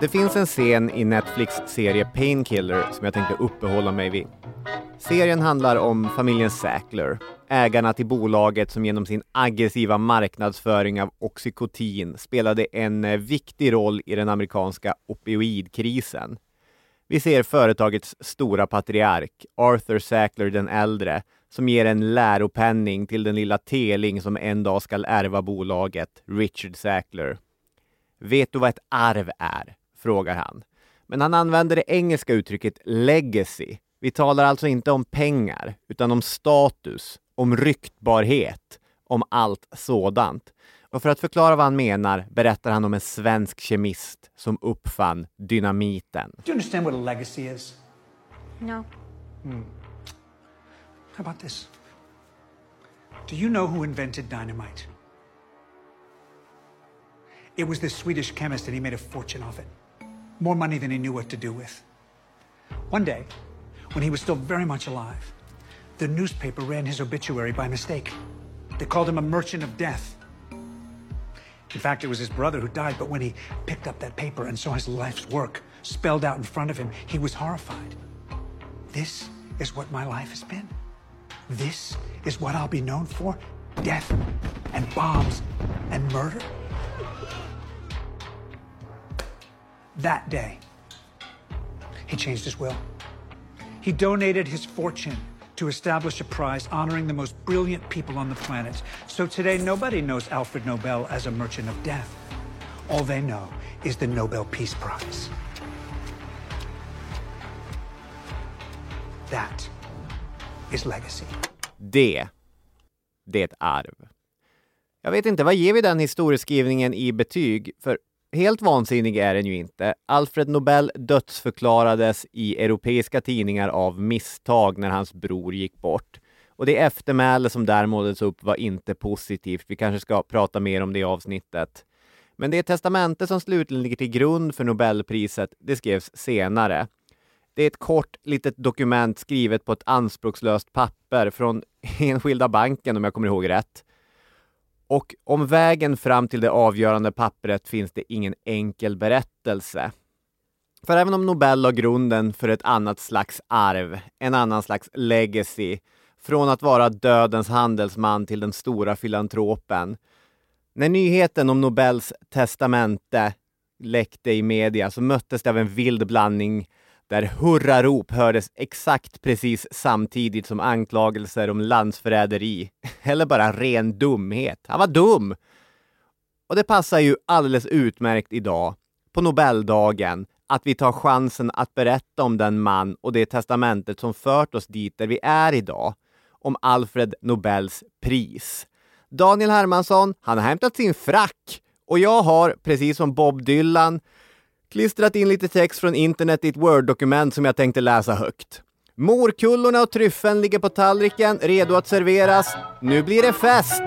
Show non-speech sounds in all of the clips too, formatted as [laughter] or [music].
Det finns en scen i Netflix serie Painkiller som jag tänkte uppehålla mig vid. Serien handlar om familjen Sackler, ägarna till bolaget som genom sin aggressiva marknadsföring av oxykotin spelade en eh, viktig roll i den amerikanska opioidkrisen. Vi ser företagets stora patriark, Arthur Sackler den äldre, som ger en läropenning till den lilla teling som en dag skall ärva bolaget, Richard Sackler. Vet du vad ett arv är? frågar han. Men han använder det engelska uttrycket legacy. Vi talar alltså inte om pengar, utan om status, om ryktbarhet, om allt sådant. Och för att förklara vad han menar berättar han om en svensk kemist som uppfann dynamiten. Do you understand what a legacy is? No. How about this? Do you know who invented dynamite? It was this Swedish chemist, and he made a fortune off it. More money than he knew what to do with. One day, when he was still very much alive, the newspaper ran his obituary by mistake. They called him a merchant of death. In fact, it was his brother who died, but when he picked up that paper and saw his life's work spelled out in front of him, he was horrified. This is what my life has been. This is what I'll be known for death and bombs and murder. That day, he changed his will. He donated his fortune to establish a prize honoring the most brilliant people on the planet. So today, nobody knows Alfred Nobel as a merchant of death. All they know is the Nobel Peace Prize. That his legacy. Det, det är ett arv. Jag vet inte, vad ger vi den historieskrivningen i betyg? För helt vansinnig är den ju inte. Alfred Nobel dödsförklarades i europeiska tidningar av misstag när hans bror gick bort. Och det eftermäle som där målades upp var inte positivt. Vi kanske ska prata mer om det i avsnittet. Men det testamente som slutligen ligger till grund för Nobelpriset, det skrevs senare. Det är ett kort litet dokument skrivet på ett anspråkslöst papper från [laughs] Enskilda banken om jag kommer ihåg rätt. Och om vägen fram till det avgörande pappret finns det ingen enkel berättelse. För även om Nobel la grunden för ett annat slags arv, en annan slags legacy, från att vara dödens handelsman till den stora filantropen. När nyheten om Nobels testamente läckte i media så möttes det av en vild blandning där hurrarop hördes exakt precis samtidigt som anklagelser om landsförräderi, [laughs] eller bara ren dumhet. Han var dum! Och det passar ju alldeles utmärkt idag, på Nobeldagen, att vi tar chansen att berätta om den man och det testamentet som fört oss dit där vi är idag, om Alfred Nobels pris. Daniel Hermansson, han har hämtat sin frack och jag har, precis som Bob Dylan, klistrat in lite text från internet i ett Word-dokument som jag tänkte läsa högt. Morkullorna och tryffeln ligger på tallriken, redo att serveras. Nu blir det fest!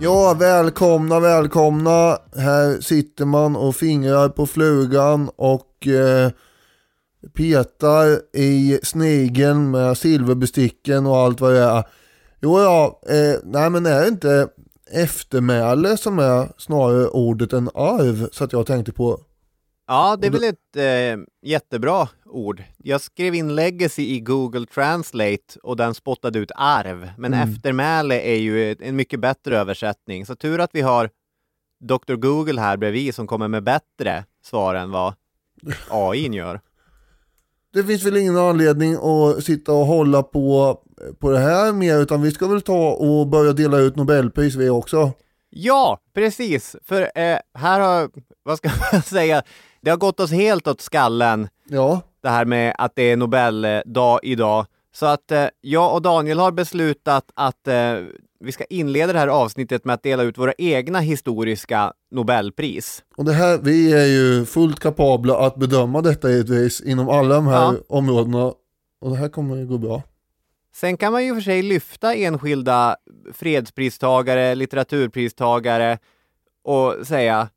Ja, välkomna, välkomna. Här sitter man och fingrar på flugan och eh, petar i snigeln med silverbesticken och allt vad det är. Jo, ja, eh, nej men är det inte eftermäle som är snarare ordet än arv så att jag tänkte på? Ja, det är väl ett eh, jättebra ord. Jag skrev in legacy i Google Translate och den spottade ut arv. Men Mm. eftermäle är ju en mycket bättre översättning. Så tur att vi har Dr. Google här bredvid som kommer med bättre svar än vad AI [laughs] gör. Det finns väl ingen anledning att sitta och hålla på, på det här mer utan vi ska väl ta och börja dela ut Nobelpris vi också. Ja, precis. För eh, här har, vad ska [laughs] man säga, det har gått oss helt åt skallen Ja, det här med att det är Nobeldag idag. Så att eh, jag och Daniel har beslutat att eh, vi ska inleda det här avsnittet med att dela ut våra egna historiska Nobelpris. och det här, vi är ju fullt kapabla att bedöma detta givetvis inom alla de här Ja. områdena. Och det här kommer att gå bra. Sen kan man ju för sig lyfta enskilda fredspristagare, litteraturpristagare och säga,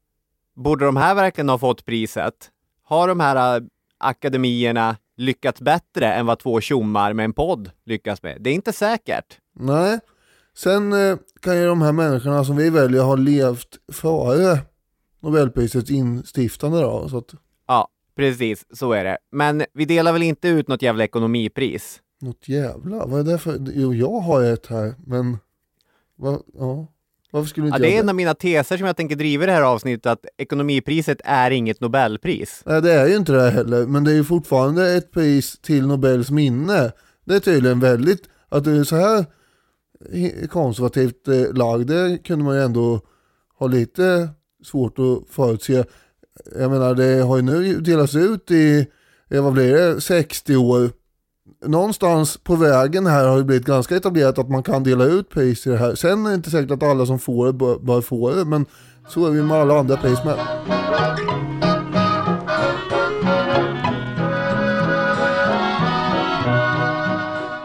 borde de här verkligen ha fått priset? Har de här eh, akademierna lyckats bättre än vad två tjommar med en podd lyckas med? Det är inte säkert. Nej, sen eh, kan ju de här människorna som vi väljer ha levt före Nobelprisets instiftande då. Så att, Ja, precis, så är det. Men vi delar väl inte ut något jävla ekonomipris? något jävla, vad är det för, jo jag har ett här, men, vad, ja. Varför skulle Ja, inte det är en av mina teser som jag tänker driva i det här avsnittet, att ekonomipriset är inget Nobelpris. Nej det är ju inte det heller, men det är ju fortfarande ett pris till Nobels minne. Det är tydligen väldigt, att du är så här konservativt eh, lagd, det kunde man ju ändå ha lite svårt att förutse. Jag menar det har ju nu delats ut i, vad blir det, 60 år. Någonstans på vägen här har det blivit ganska etablerat att man kan dela ut pris i det här. Sen är det inte säkert att alla som får det bör, bör få det, men så är vi med alla andra pris med.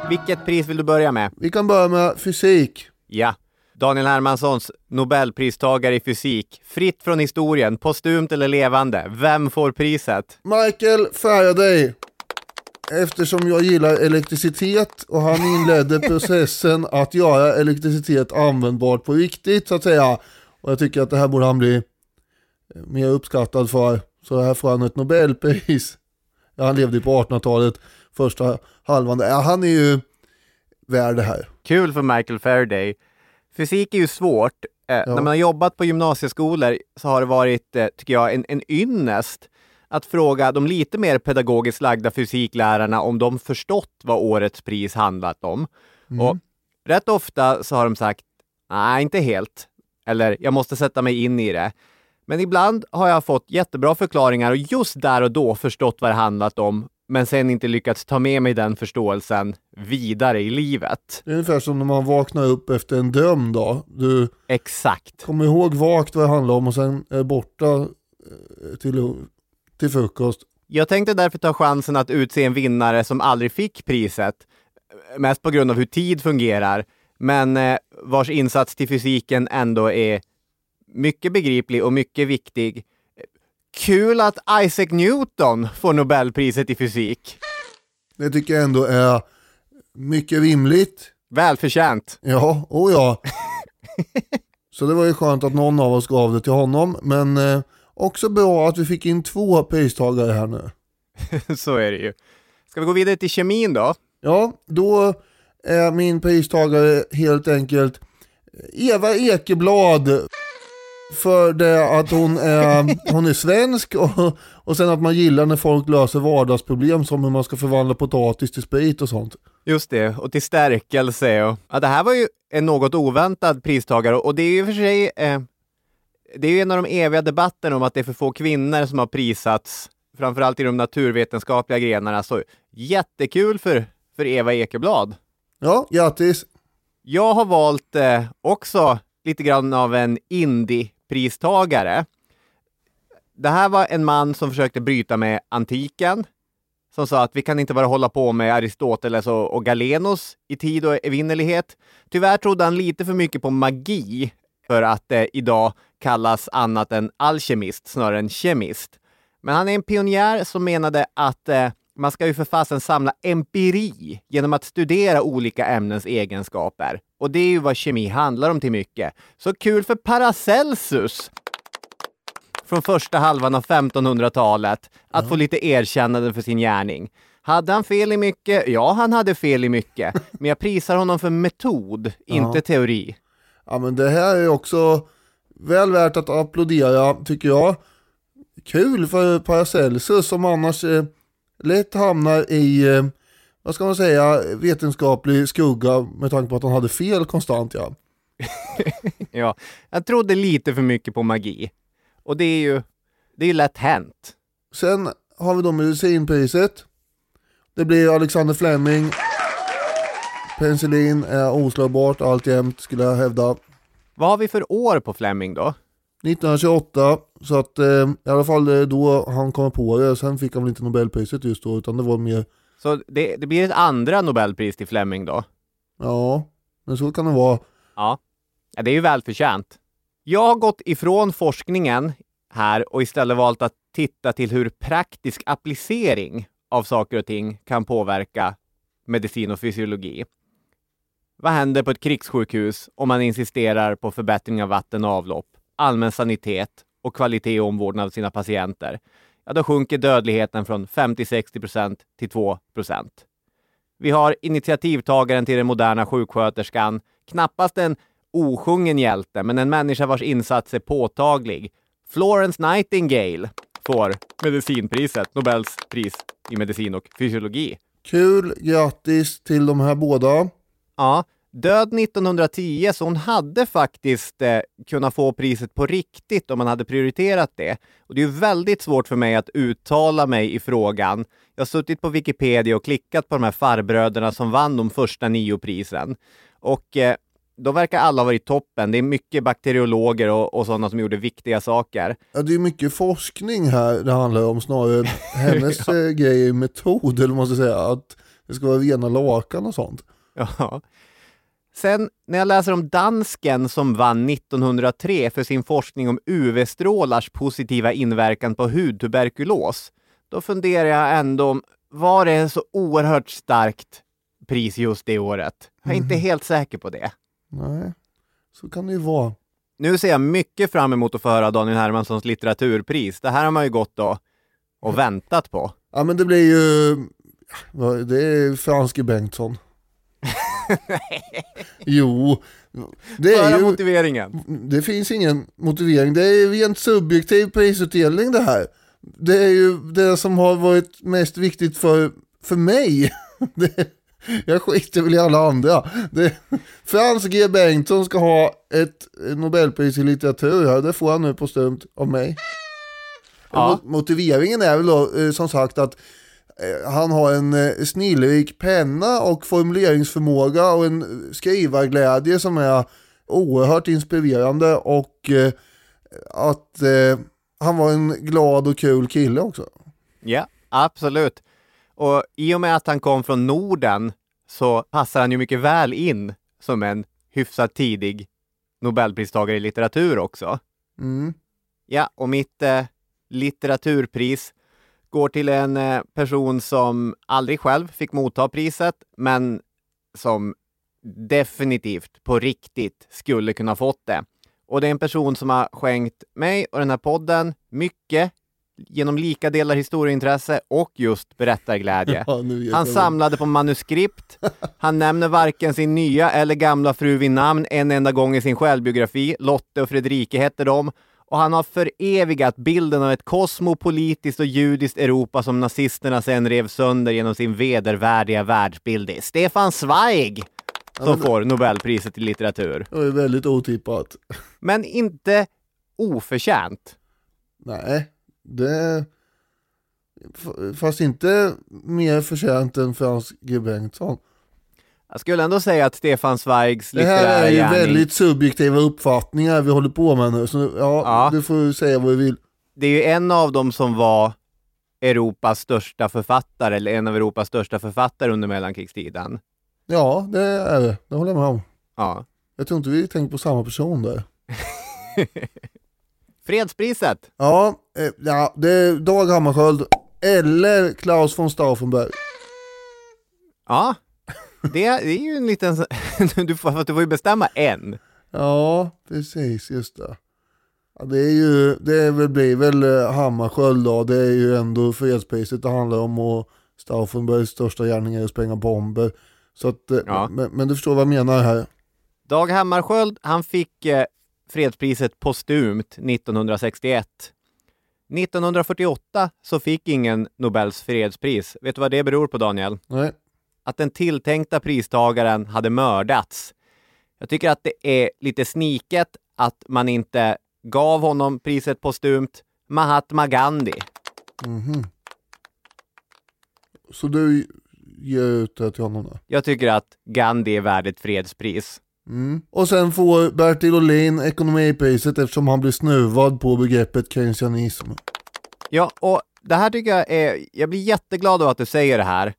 Vilket pris vill du börja med? Vi kan börja med fysik. Ja. Daniel Hermanssons Nobelpristagare i fysik. Fritt från historien, postumt eller levande. Vem får priset? Michael Faraday. Eftersom jag gillar elektricitet och han inledde [laughs] processen att göra elektricitet användbart på riktigt så att säga. Och jag tycker att det här borde han bli mer uppskattad för. Så här får han ett Nobelpris. Ja, han levde på 1800-talet, första halvan. Ja, han är ju värd det här. Kul för Michael Faraday. Fysik är ju svårt. Eh, När man har jobbat på gymnasieskolor så har det varit, eh, tycker jag, en, en ynnest att fråga de lite mer pedagogiskt lagda fysiklärarna om de förstått vad årets pris handlat om. Och rätt ofta så har de sagt, nej, inte helt. Eller, jag måste sätta mig in i det. Men ibland har jag fått jättebra förklaringar och just där och då förstått vad det handlat om, men sen inte lyckats ta med mig den förståelsen vidare i livet. Det är ungefär som när man vaknar upp efter en dröm då. Du Exakt. kommer ihåg vagt vad det handlar om och sen är borta eh, till, till frukost. Jag tänkte därför ta chansen att utse en vinnare som aldrig fick priset, mest på grund av hur tid fungerar, men eh, vars insats till fysiken ändå är mycket begriplig och mycket viktig. Kul att Isaac Newton får Nobelpriset i fysik. Det tycker jag ändå är mycket rimligt. Välförtjänt. Ja, och ja. [laughs] Så det var ju skönt att någon av oss gav det till honom. Men eh, också bra att vi fick in två pristagare här nu. [laughs] Så är det ju. Ska vi gå vidare till kemin då? Ja, då är min pristagare helt enkelt Eva Ekeblad. För det att hon är, [laughs] hon är svensk och, och sen att man gillar när folk löser vardagsproblem som hur man ska förvandla potatis till sprit och sånt. Just det, och till stärkelse. Och, ja, det här var ju en något oväntad pristagare och det är ju för sig eh, det är ju en av de eviga debatterna om att det är för få kvinnor som har prisats, framförallt i de naturvetenskapliga grenarna. Så jättekul för, för Eva Ekeblad. Ja, grattis! Jag har valt eh, också lite grann av en indie-pristagare. Det här var en man som försökte bryta med antiken, som sa att vi kan inte bara hålla på med Aristoteles och, och Galenos i tid och evinnerlighet. Tyvärr trodde han lite för mycket på magi för att eh, idag kallas annat än alkemist snarare än kemist. Men han är en pionjär som menade att eh, man ska ju för fasen samla empiri genom att studera olika ämnens egenskaper. Och det är ju vad kemi handlar om till mycket. Så kul för Paracelsus från första halvan av 1500-talet att få lite erkännande för sin gärning. Hade han fel i mycket? Ja, han hade fel i mycket. [laughs] Men jag prisar honom för metod, inte teori. Ja men det här är också väl värt att applådera tycker jag. Kul för Paracelsus som annars eh, lätt hamnar i, eh, vad ska man säga, vetenskaplig skugga med tanke på att han hade fel konstant ja. [laughs] Ja, jag trodde lite för mycket på magi. Och det är ju, det är ju lätt hänt. Sen har vi då medicinpriset. Det blir Alexander Fleming. Penicillin är oslagbart alltjämt skulle jag hävda. Vad har vi för år på Fleming då? 1928, så att eh, i alla fall eh, då han kom på det. Sen fick han väl inte Nobelpriset just då, utan det var mer, Så det, det blir ett andra Nobelpris till Fleming då? ja, men så kan det vara. Ja. ja, det är ju välförtjänt. Jag har gått ifrån forskningen här och istället valt att titta till hur praktisk applicering av saker och ting kan påverka medicin och fysiologi. Vad händer på ett krigssjukhus om man insisterar på förbättring av vatten och avlopp, allmän sanitet och kvalitet och omvårdnad av sina patienter? Ja, då sjunker dödligheten från 50-60% till 2% Vi har initiativtagaren till den moderna sjuksköterskan, knappast en osjungen hjälte, men en människa vars insats är påtaglig. Florence Nightingale får medicinpriset, Nobels pris i medicin och fysiologi. Kul, grattis till de här båda. Ja, död 1910, så hon hade faktiskt eh, kunnat få priset på riktigt om man hade prioriterat det. Och det är väldigt svårt för mig att uttala mig i frågan. Jag har suttit på Wikipedia och klickat på de här farbröderna som vann de första nio prisen. Och eh, då verkar alla ha varit toppen. Det är mycket bakteriologer och, och sådana som gjorde viktiga saker. Ja, det är mycket forskning här det handlar om snarare. [laughs] Hennes eh, grej är metod, eller vad man ska säga. Att det ska vara rena lakan och sånt. [laughs] Ja. Sen när jag läser om dansken som vann 1903 för sin forskning om UV-strålars positiva inverkan på hudtuberkulos, då funderar jag ändå om, var det så oerhört starkt pris just det året? Jag är inte helt säker på det. Nej, så kan det ju vara. Nu ser jag mycket fram emot att få höra Daniel Hermanssons litteraturpris. Det här har man ju gått och, och väntat på. Ja men det blir ju, det är Franske Bengtsson. [laughs] jo, det är ju, motiveringen. det finns ingen motivering. Det är rent subjektiv prisutdelning det här. Det är ju det som har varit mest viktigt för, för mig. [laughs] Det, jag skiter väl i alla andra. Det, Frans G Bengtsson ska ha ett Nobelpris i litteratur här. Det får han nu på stumt av mig. Ja. Mo- Motiveringen är väl då eh, som sagt att han har en eh, snillrik penna och formuleringsförmåga och en skrivarglädje som är oerhört inspirerande och eh, att eh, han var en glad och kul kille också. Ja, absolut. Och i och med att han kom från Norden så passar han ju mycket väl in som en hyfsat tidig Nobelpristagare i litteratur också. Mm. Ja, och mitt eh, litteraturpris går till en eh, person som aldrig själv fick motta priset, men som definitivt på riktigt skulle kunna fått det. Och det är en person som har skänkt mig och den här podden mycket genom lika delar historieintresse och just berättarglädje. Ja, Han samlade på manuskript. Han nämner varken sin nya eller gamla fru vid namn en enda gång i sin självbiografi. Lotte och Fredrike hette de. Och han har förevigat bilden av ett kosmopolitiskt och judiskt Europa som nazisterna sen rev sönder genom sin vedervärdiga världsbild. Det är Stefan Zweig som får Nobelpriset i litteratur. Det ju väldigt otippat. [laughs] Men inte oförtjänt. Nej, det... Fast inte mer förtjänt än Frans G Bengtsson. Jag skulle ändå säga att Stefan Zweigs Det här är ju gärning, väldigt subjektiva uppfattningar vi håller på med nu, så ja, Ja. du får säga vad du vill. det är ju en av dem som var Europas största författare, eller en av Europas största författare under mellankrigstiden. Ja, det är det. Det håller jag med om. Ja. Jag tror inte vi tänker på samma person där. [laughs] Fredspriset! Ja, eh, ja det är Dag Hammarskjöld eller Klaus von Stauffenberg. Ja, det, det är ju en liten... [laughs] du, får, du får ju bestämma en. Ja, precis, just det. Ja, det är ju, det är väl, blir väl eh, Hammarskjöld då, det är ju ändå fredspriset det handlar om och Stauffenbergs största gärning är att spränga bomber. Så att, eh, Ja. men, men du förstår vad jag menar här. Dag Hammarskjöld, han fick eh, fredspriset postumt 1961. 1948 så fick ingen Nobels fredspris. Vet du vad det beror på, Daniel? Nej. Att den tilltänkta pristagaren hade mördats. Jag tycker att det är lite sniket att man inte gav honom priset postumt. Mahatma Gandhi. Mhm. Så du ger ut det till honom då? Jag tycker att Gandhi är värd ett fredspris. Mm. Och sen får Bertil Ohlin ekonomipriset eftersom han blir snuvad på begreppet keynesianism. Ja, och det här tycker jag är... Jag blir jätteglad av att du säger det här.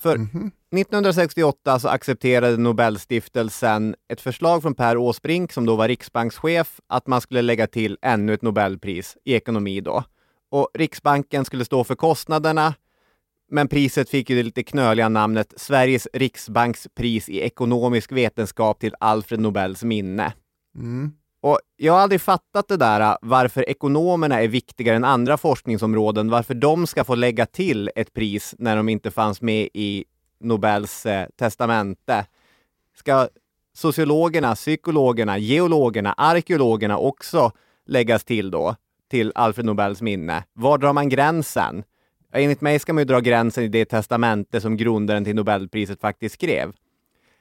För 1968 så accepterade Nobelstiftelsen ett förslag från Per Åsbrink, som då var riksbankschef, att man skulle lägga till ännu ett Nobelpris i ekonomi då. Och Riksbanken skulle stå för kostnaderna, men priset fick ju det lite knöliga namnet Sveriges Riksbanks pris i ekonomisk vetenskap till Alfred Nobels minne. Mm. Och jag har aldrig fattat det där, äh, varför ekonomerna är viktigare än andra forskningsområden, varför de ska få lägga till ett pris när de inte fanns med i Nobels eh, testamente. Ska sociologerna, psykologerna, geologerna, arkeologerna också läggas till då, till Alfred Nobels minne? Var drar man gränsen? Enligt mig ska man ju dra gränsen i det testamente som grundaren till Nobelpriset faktiskt skrev.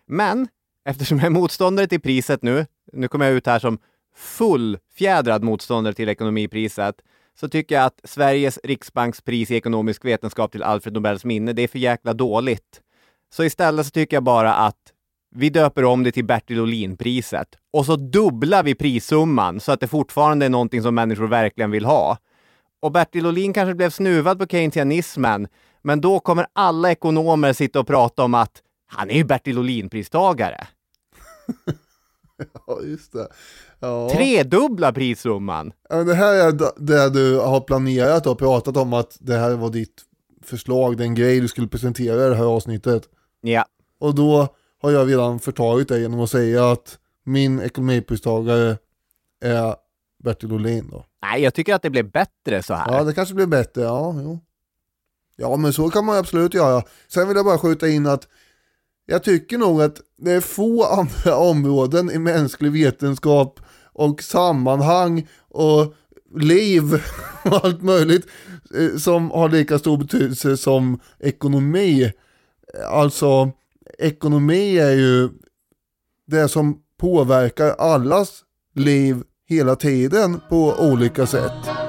Men eftersom jag är motståndare till priset nu, nu kommer jag ut här som fullfjädrad motståndare till ekonomipriset, så tycker jag att Sveriges Riksbanks pris i ekonomisk vetenskap till Alfred Nobels minne, det är för jäkla dåligt. Så istället så tycker jag bara att vi döper om det till Bertil Ohlin-priset och så dubblar vi prissumman så att det fortfarande är någonting som människor verkligen vill ha. Och Bertil Ohlin kanske blev snuvad på keynesianismen, men då kommer alla ekonomer sitta och prata om att han är ju Bertil Ohlin-pristagare. [laughs] Ja, just det. Ja. Tredubbla prissumman! Det här är det du har planerat och pratat om att det här var ditt förslag, den grej du skulle presentera i det här avsnittet. Ja. Och då har jag redan förtagit det genom att säga att min ekonomipristagare är Bertil Ohlin då. Nej, jag tycker att det blev bättre så här. Ja, det kanske blir bättre, ja. Jo. Ja, men så kan man absolut göra. Sen vill jag bara skjuta in att jag tycker nog att det är få andra [laughs] områden i mänsklig vetenskap och sammanhang och liv [laughs] och allt möjligt eh, som har lika stor betydelse som ekonomi. Alltså, ekonomi är ju det som påverkar allas liv hela tiden på olika sätt.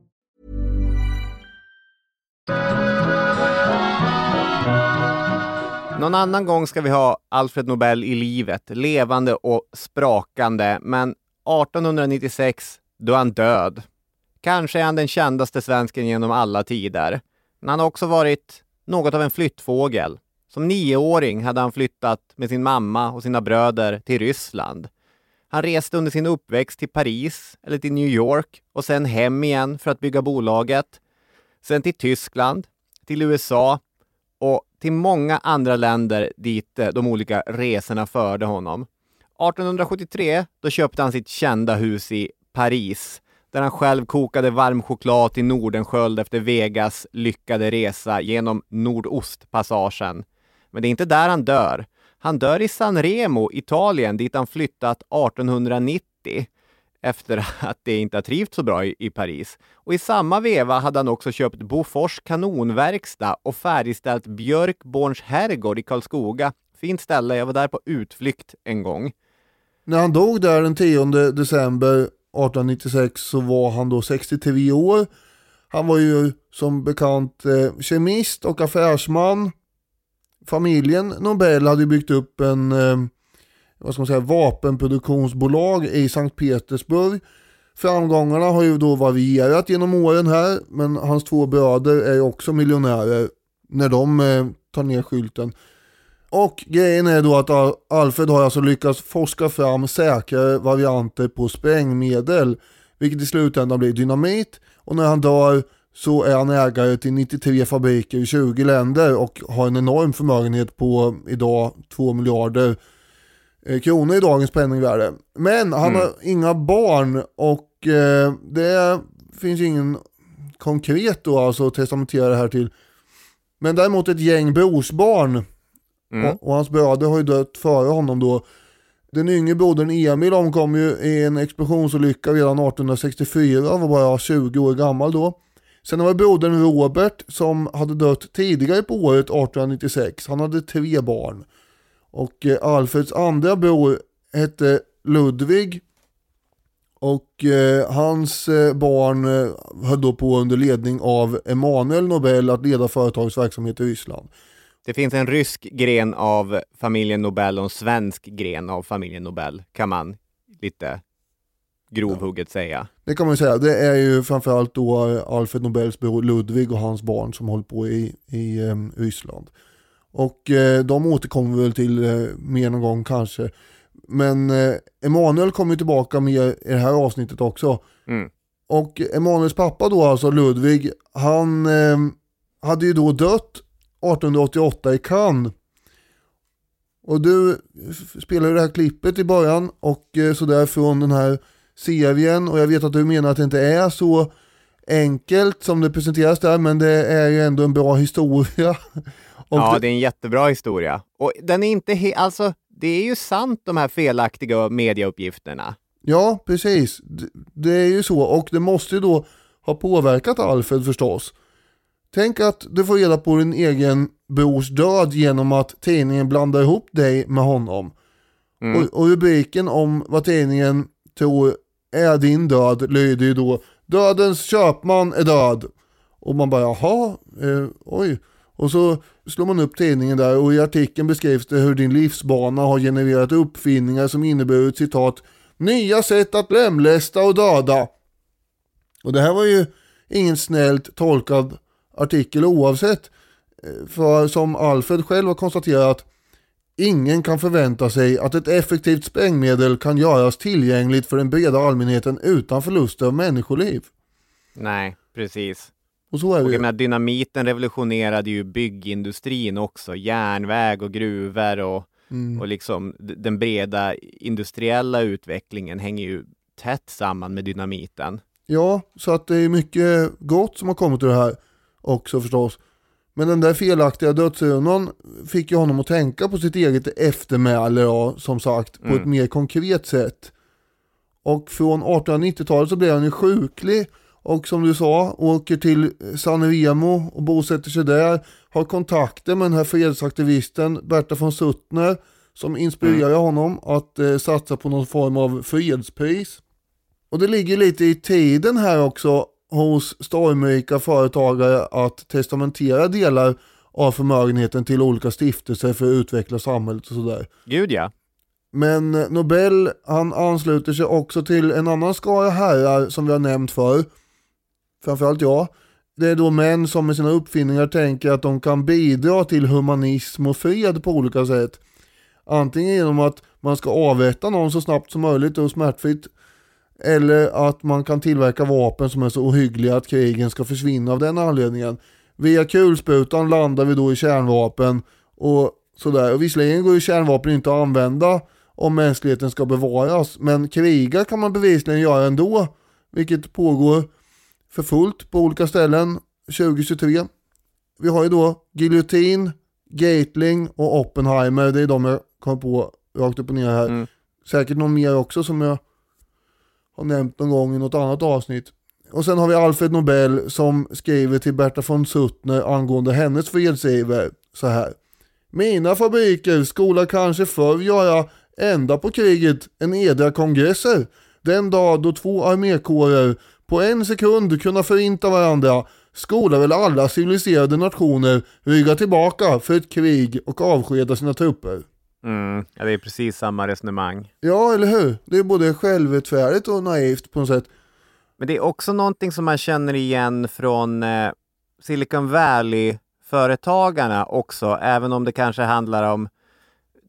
Någon annan gång ska vi ha Alfred Nobel i livet, levande och sprakande, men 1896, då är han död. Kanske är han den kändaste svensken genom alla tider. Men han har också varit något av en flyttfågel. Som nioåring hade han flyttat med sin mamma och sina bröder till Ryssland. Han reste under sin uppväxt till Paris eller till New York och sen hem igen för att bygga bolaget. Sen till Tyskland, till USA och till många andra länder dit eh, de olika resorna förde honom. 1873 då köpte han sitt kända hus i Paris där han själv kokade varm choklad till Nordenskjöld efter Vegas lyckade resa genom Nordostpassagen. Men det är inte där han dör. Han dör i San Remo, Italien, dit han flyttat 1890 efter [laughs] att det inte har trivts så bra i, i Paris. Och i samma veva hade han också köpt Bofors kanonverkstad och färdigställt Björkborns herrgård i Karlskoga. Fint ställe, jag var där på utflykt en gång. När han dog där den 10 december 1896 så var han då 63 år. Han var ju som bekant eh, kemist och affärsman. Familjen Nobel hade byggt upp en eh, vad ska man säga, vapenproduktionsbolag i Sankt Petersburg. Framgångarna har ju då varierat genom åren här, men hans två bröder är ju också miljonärer när de eh, tar ner skylten. Och grejen är då att Alfred har alltså lyckats forska fram säkrare varianter på sprängmedel, vilket i slutändan blir dynamit. Och när han dör så är han ägare till 93 fabriker i 20 länder och har en enorm förmögenhet på idag 2 miljarder kronor i dagens penningvärde. Men han mm. har inga barn och eh, det finns ingen konkret då alltså att testamentera det här till. Men däremot ett gäng brorsbarn mm. och, och, hans bröder har ju dött före honom då. Den yngre brodern Emil omkom ju i en explosionsolycka redan 1864 och var bara 20 år gammal då. Sen var det brodern Robert som hade dött tidigare på året 1896. Han hade tre barn. Och eh, Alfreds andra bror hette Ludvig. Och eh, hans eh, barn eh, höll då på under ledning av Emanuel Nobel att leda företagets verksamhet i Ryssland. Det finns en rysk gren av familjen Nobel och en svensk gren av familjen Nobel, kan man lite grovhugget ja. säga. Det kan man säga. Det är ju framförallt då eh, Alfred Nobels bror Ludvig och hans barn som håller på i, i um, Ryssland. Och eh, de återkommer väl till eh, mer någon gång kanske. Men eh, Emanuel kommer tillbaka mer i det här avsnittet också. Mm. Och Emanuels pappa då, alltså Ludvig, han eh, hade ju då dött 1888 i Cannes. Och du spelar ju det här klippet i början och eh, sådär från den här serien och jag vet att du menar att det inte är så enkelt som det presenteras där men det är ju ändå en bra [laughs] historia. Ja, det är en jättebra historia. Och den är inte helt, alltså det är ju sant de här felaktiga mediauppgifterna. Ja, precis. Det är ju så och det måste ju då ha påverkat Alfred förstås. Tänk att du får reda på din egen brors död genom att tidningen blandar ihop dig med honom. Mm. Och, och rubriken om vad tidningen tror är din död lyder ju då Dödens köpman är död. Och man bara jaha, eh, oj. Och så slår man upp tidningen där och i artikeln beskrivs det hur din livsbana har genererat uppfinningar som inneburit citat nya sätt att lemlästa och döda. Och det här var ju ingen snällt tolkad artikel oavsett. Eh, för som Alfred själv har konstaterat Ingen kan förvänta sig att ett effektivt sprängmedel kan göras tillgängligt för den breda allmänheten utan förluster av människoliv. Nej, precis. Och så är det och jag menar, dynamiten revolutionerade ju byggindustrin också, järnväg och gruvor och, mm. och liksom den breda industriella utvecklingen hänger ju tätt samman med dynamiten. Ja, så att det är mycket gott som har kommit ur det här också förstås. Men den där felaktiga dödsurnan fick ju honom att tänka på sitt eget eftermäle då, som sagt, på Mm. ett mer konkret sätt. Och från 1890-talet så blev han ju sjuklig och som du sa, åker till San Remo och bosätter sig där. Har kontakter med den här fredsaktivisten Berta von Suttner som inspirerar honom att eh, satsa på någon form av fredspris. Och det ligger lite i tiden här också hos stormrika företagare att testamentera delar av förmögenheten till olika stiftelser för att utveckla samhället och sådär. Gud ja. Men eh, Nobel han ansluter sig också till en annan skara herrar som vi har nämnt för. Framförallt jag. Det är då män som med sina uppfinningar tänker att de kan bidra till humanism och fred på olika sätt. Antingen genom att man ska avrätta någon så snabbt som möjligt och smärtfritt. Eller att man kan tillverka vapen som är så ohyggliga att krigen ska försvinna av den anledningen. Via kulsprutan landar vi då i kärnvapen och sådär. Och visserligen går ju kärnvapen inte att använda om mänskligheten ska bevaras. Men kriga kan man bevisligen göra ändå. Vilket pågår för fullt på olika ställen 2023. Vi har ju då Giljotin, Gatling och Oppenheimer. Det är de jag kom på rakt upp och ner här. Mm. Säkert någon mer också som jag har nämnt någon gång i något annat avsnitt. Och sen har vi Alfred Nobel som skriver till Berta von Suttner angående hennes fredsiver så här. Mina fabriker skola kanske förr göra ända på kriget en edra kongresser. Den dag då två armékårer på en sekund kunna förinta varandra skola väl alla civiliserade nationer rygga tillbaka för ett krig och avskeda sina trupper. Mm. ja. Det är precis samma resonemang. Ja, eller hur? Det är både självrättfärdigt och naivt på något sätt. Men det är också någonting som man känner igen från eh, Silicon Valley-företagarna också, även om det kanske handlar om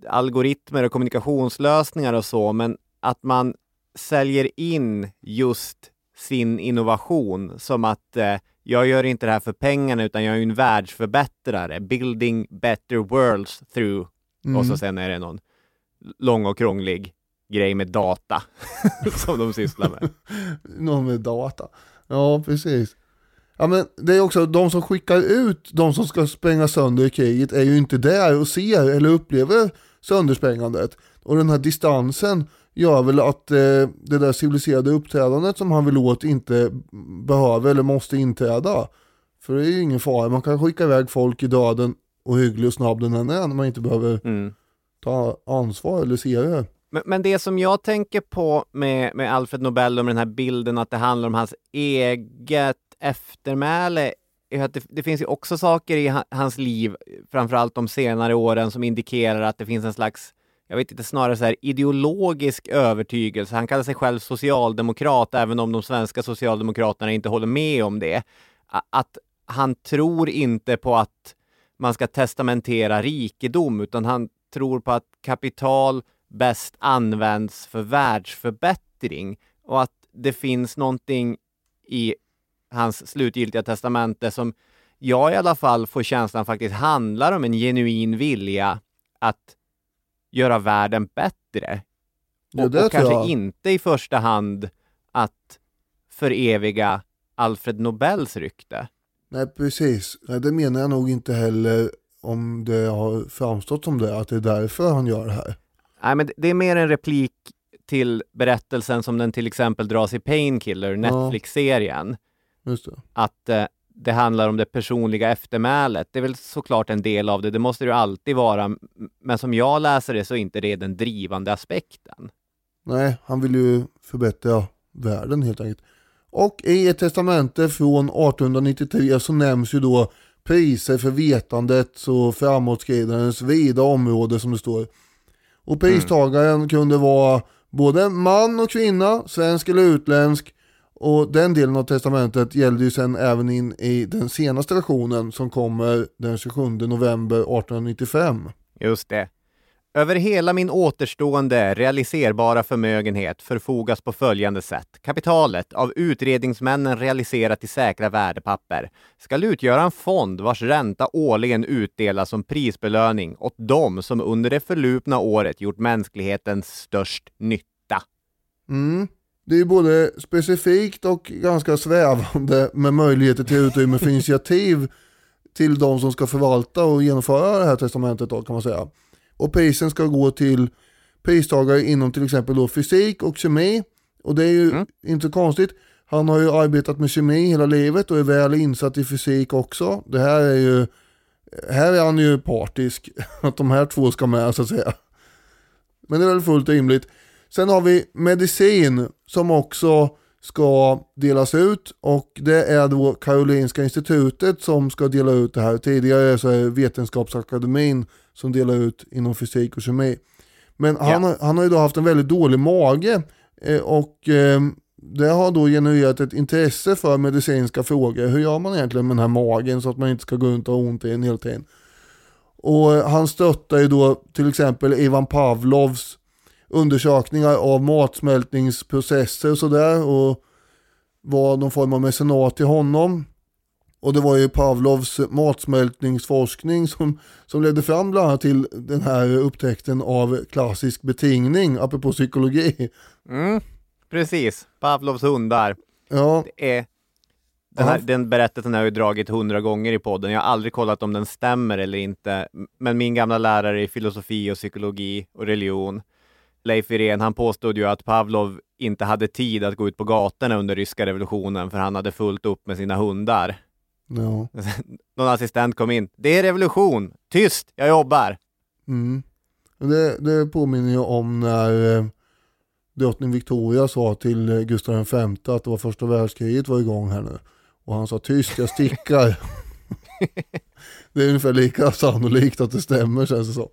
algoritmer och kommunikationslösningar och så, men att man säljer in just sin innovation som att eh, jag gör inte det här för pengarna utan jag är en världsförbättrare, building better worlds through och så sen är det någon lång och krånglig grej med data [laughs] som de sysslar med. [laughs] Någon med data. Ja, precis. Ja, men det är också de som skickar ut de som ska spränga sönder kriget är ju inte där och ser eller upplever söndersprängandet. Och den här distansen gör väl att eh, det där civiliserade uppträdandet som han vill åt inte behöver eller måste inträda. För det är ju ingen fara, man kan skicka iväg folk i döden och hygglig och snabb den än är när man inte behöver Mm. ta ansvar eller se det. Men, men det som jag tänker på med, med Alfred Nobel och med den här bilden att det handlar om hans eget eftermäle är att det, det finns ju också saker i ha- hans liv, framförallt de senare åren, som indikerar att det finns en slags, jag vet inte, snarare så här ideologisk övertygelse. Han kallar sig själv socialdemokrat, även om de svenska socialdemokraterna inte håller med om det. Att han tror inte på att man ska testamentera rikedom, utan han tror på att kapital bäst används för världsförbättring och att det finns någonting i hans slutgiltiga testamente som jag i alla fall får känslan faktiskt handlar om en genuin vilja att göra världen bättre. Ja, Och, det och kanske jag. inte i första hand att föreviga Alfred Nobels rykte. Nej precis, Nej, det menar jag nog inte heller om det har framstått som det, att det är därför han gör det här. Nej, men det- är mer en replik till berättelsen som den till exempel dras i Painkiller, Netflix-serien. Just det. Att eh, det handlar om det personliga eftermälet. Det är väl såklart en del av det, det måste det ju alltid vara. Men som jag läser det så är inte det den drivande aspekten. Nej, han vill ju förbättra världen helt enkelt. Och i ett testamente från 1893 så nämns ju då priser för vetandets och framåtskridandets vida område som det står. Och pristagaren kunde vara både man och kvinna, svensk eller utländsk. Och den delen av testamentet gällde ju sen även in i den senaste versionen som kommer den 27 november 1895. Just det. Över hela min återstående realiserbara förmögenhet förfogas på följande sätt. Kapitalet, av utredningsmännen realiserat till säkra värdepapper, skall utgöra en fond vars ränta årligen utdelas som prisbelöning åt dem som under det förlupna året gjort mänskligheten störst nytta. Mm. Det är både specifikt och ganska svävande med möjligheter till utrymme för initiativ till de som ska förvalta och genomföra det här testamentet då kan man säga. Och prisen ska gå till pristagare inom till exempel då fysik och kemi. Och det är ju Mm. inte konstigt. Han har ju arbetat med kemi hela livet och är väl insatt i fysik också. Det här är ju, här är han ju partisk. [laughs] Att de här två ska med så att säga. Men det är väl fullt rimligt. Sen har vi medicin som också ska delas ut och det är då Karolinska institutet som ska dela ut det här. Tidigare så är det Vetenskapsakademin som delar ut inom fysik och kemi. Men han, har- han har ju då haft en väldigt dålig mage eh, och eh, det har då genererat ett intresse för medicinska frågor. Hur gör man egentligen med den här magen så att man inte ska gå runt och ha ont i den hela tiden? Och eh, han stöttar ju då till exempel Ivan Pavlovs undersökningar av matsmältningsprocesser och sådär och var någon form av mecenat till honom. Och det var ju Pavlovs matsmältningsforskning som, som ledde fram bland annat till den här upptäckten av klassisk betingning, apropå psykologi. Mm, precis. Pavlovs hundar. Ja, Det är, den, här, Ja. den berättelsen har jag ju dragit hundra gånger i podden. Jag har aldrig kollat om den stämmer eller inte. Men min gamla lärare i filosofi och psykologi och religion, Leif Wirén, han påstod ju att Pavlov inte hade tid att gå ut på gatorna under ryska revolutionen för han hade fullt upp med sina hundar. ja. [laughs] Någon assistent kom in. Det är revolution! Tyst! Jag jobbar! Mm. Det, det påminner ju om när eh, drottning Victoria sa till eh, Gustav V att det var första världskriget var igång här nu. Och han sa tyst, jag stickar. [laughs] [laughs] det är ungefär lika sannolikt att det stämmer känns det som.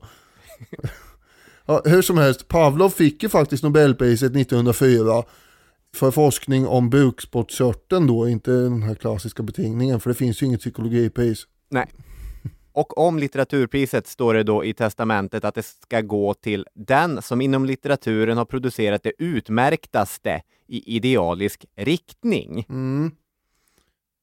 Ja, hur som helst, Pavlov fick ju faktiskt Nobelpriset 1904 för forskning om bukspottkörteln då, inte den här klassiska betingningen, för det finns ju inget psykologipris. Nej. Och om litteraturpriset står det då i testamentet att det ska gå till den som inom litteraturen har producerat det utmärktaste i idealisk riktning. Mm.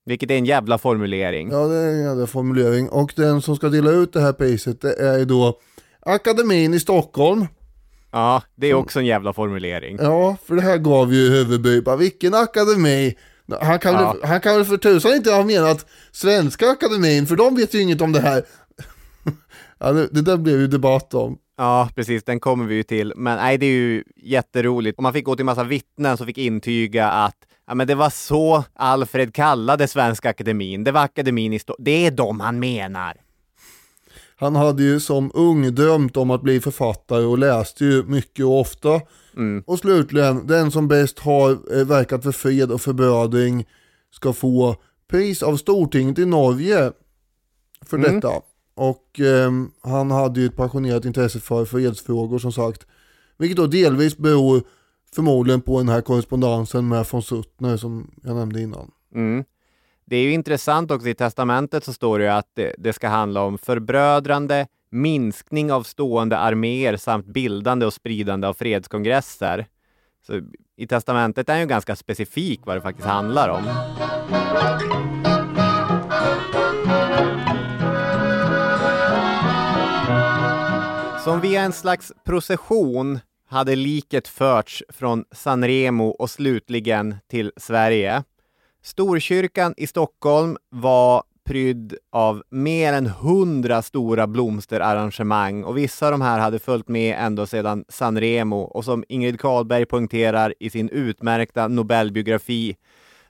Vilket är en jävla formulering. Ja, det är en jävla formulering. Och den som ska dela ut det här priset det är ju då Akademin i Stockholm. Ja, det är också en jävla formulering. Ja, för det här gav ju huvudby. Bara, Vilken akademi? Han kan, Ja. väl, han kan väl för tusan inte ha menat Svenska Akademin, för de vet ju inget om det här. [laughs] ja, det, det där blev ju debatt om. Ja, precis, den kommer vi ju till. Men nej, det är ju jätteroligt. Och man fick gå till massa vittnen som fick intyga att ja, men det var så Alfred kallade Svenska Akademin. Det var akademin i Stockholm. Det är de han menar. Han hade ju som ung drömt om att bli författare och läste ju mycket och ofta. Mm. Och slutligen, den som bäst har eh, verkat för fred och förbrödring ska få pris av Stortinget i Norge för Mm. detta. Och ehm, han hade ju ett passionerat intresse för fredsfrågor som sagt. Vilket då delvis beror förmodligen på den här korrespondensen med von Suttner som jag nämnde innan. Mm. Det är ju intressant också, i testamentet så står det ju att det, det ska handla om förbrödrande, minskning av stående arméer samt bildande och spridande av fredskongresser. Så I testamentet är det ju ganska specifik vad det faktiskt handlar om. Som via en slags procession hade liket förts från Sanremo och slutligen till Sverige. Storkyrkan i Stockholm var prydd av mer än hundra stora blomsterarrangemang och vissa av de här hade följt med ända sedan Sanremo och som Ingrid Carlberg poängterar i sin utmärkta Nobelbiografi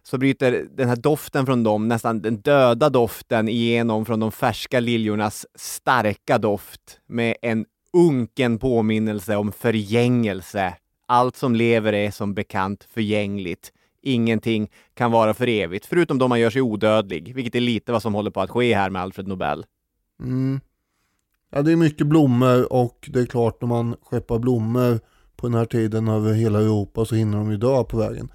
så bryter den här doften från dem, nästan den döda doften, igenom från de färska liljornas starka doft med en unken påminnelse om förgängelse. Allt som lever är som bekant förgängligt. Ingenting kan vara för evigt, förutom då man gör sig odödlig, vilket är lite vad som håller på att ske här med Alfred Nobel. Mm. Ja, det är mycket blommor och det är klart när man skeppar blommor på den här tiden över hela Europa så hinner de ju dö på vägen.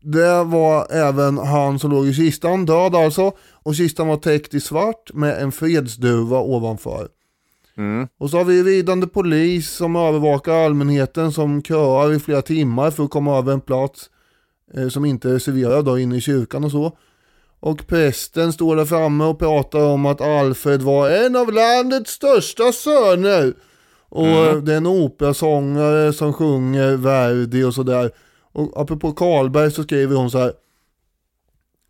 Det var även han som låg i kistan, död alltså. Och kistan var täckt i svart med en fredsduva ovanför. Mm. Och så har vi ridande polis som övervakar allmänheten som köar i flera timmar för att komma över en plats som inte är reserverad då inne i kyrkan och så. Och prästen står där framme och pratar om att Alfred var en av landets största söner. Och eh, det är en operasångare som sjunger Verdi och sådär. Och apropå Karlberg så skriver hon så här.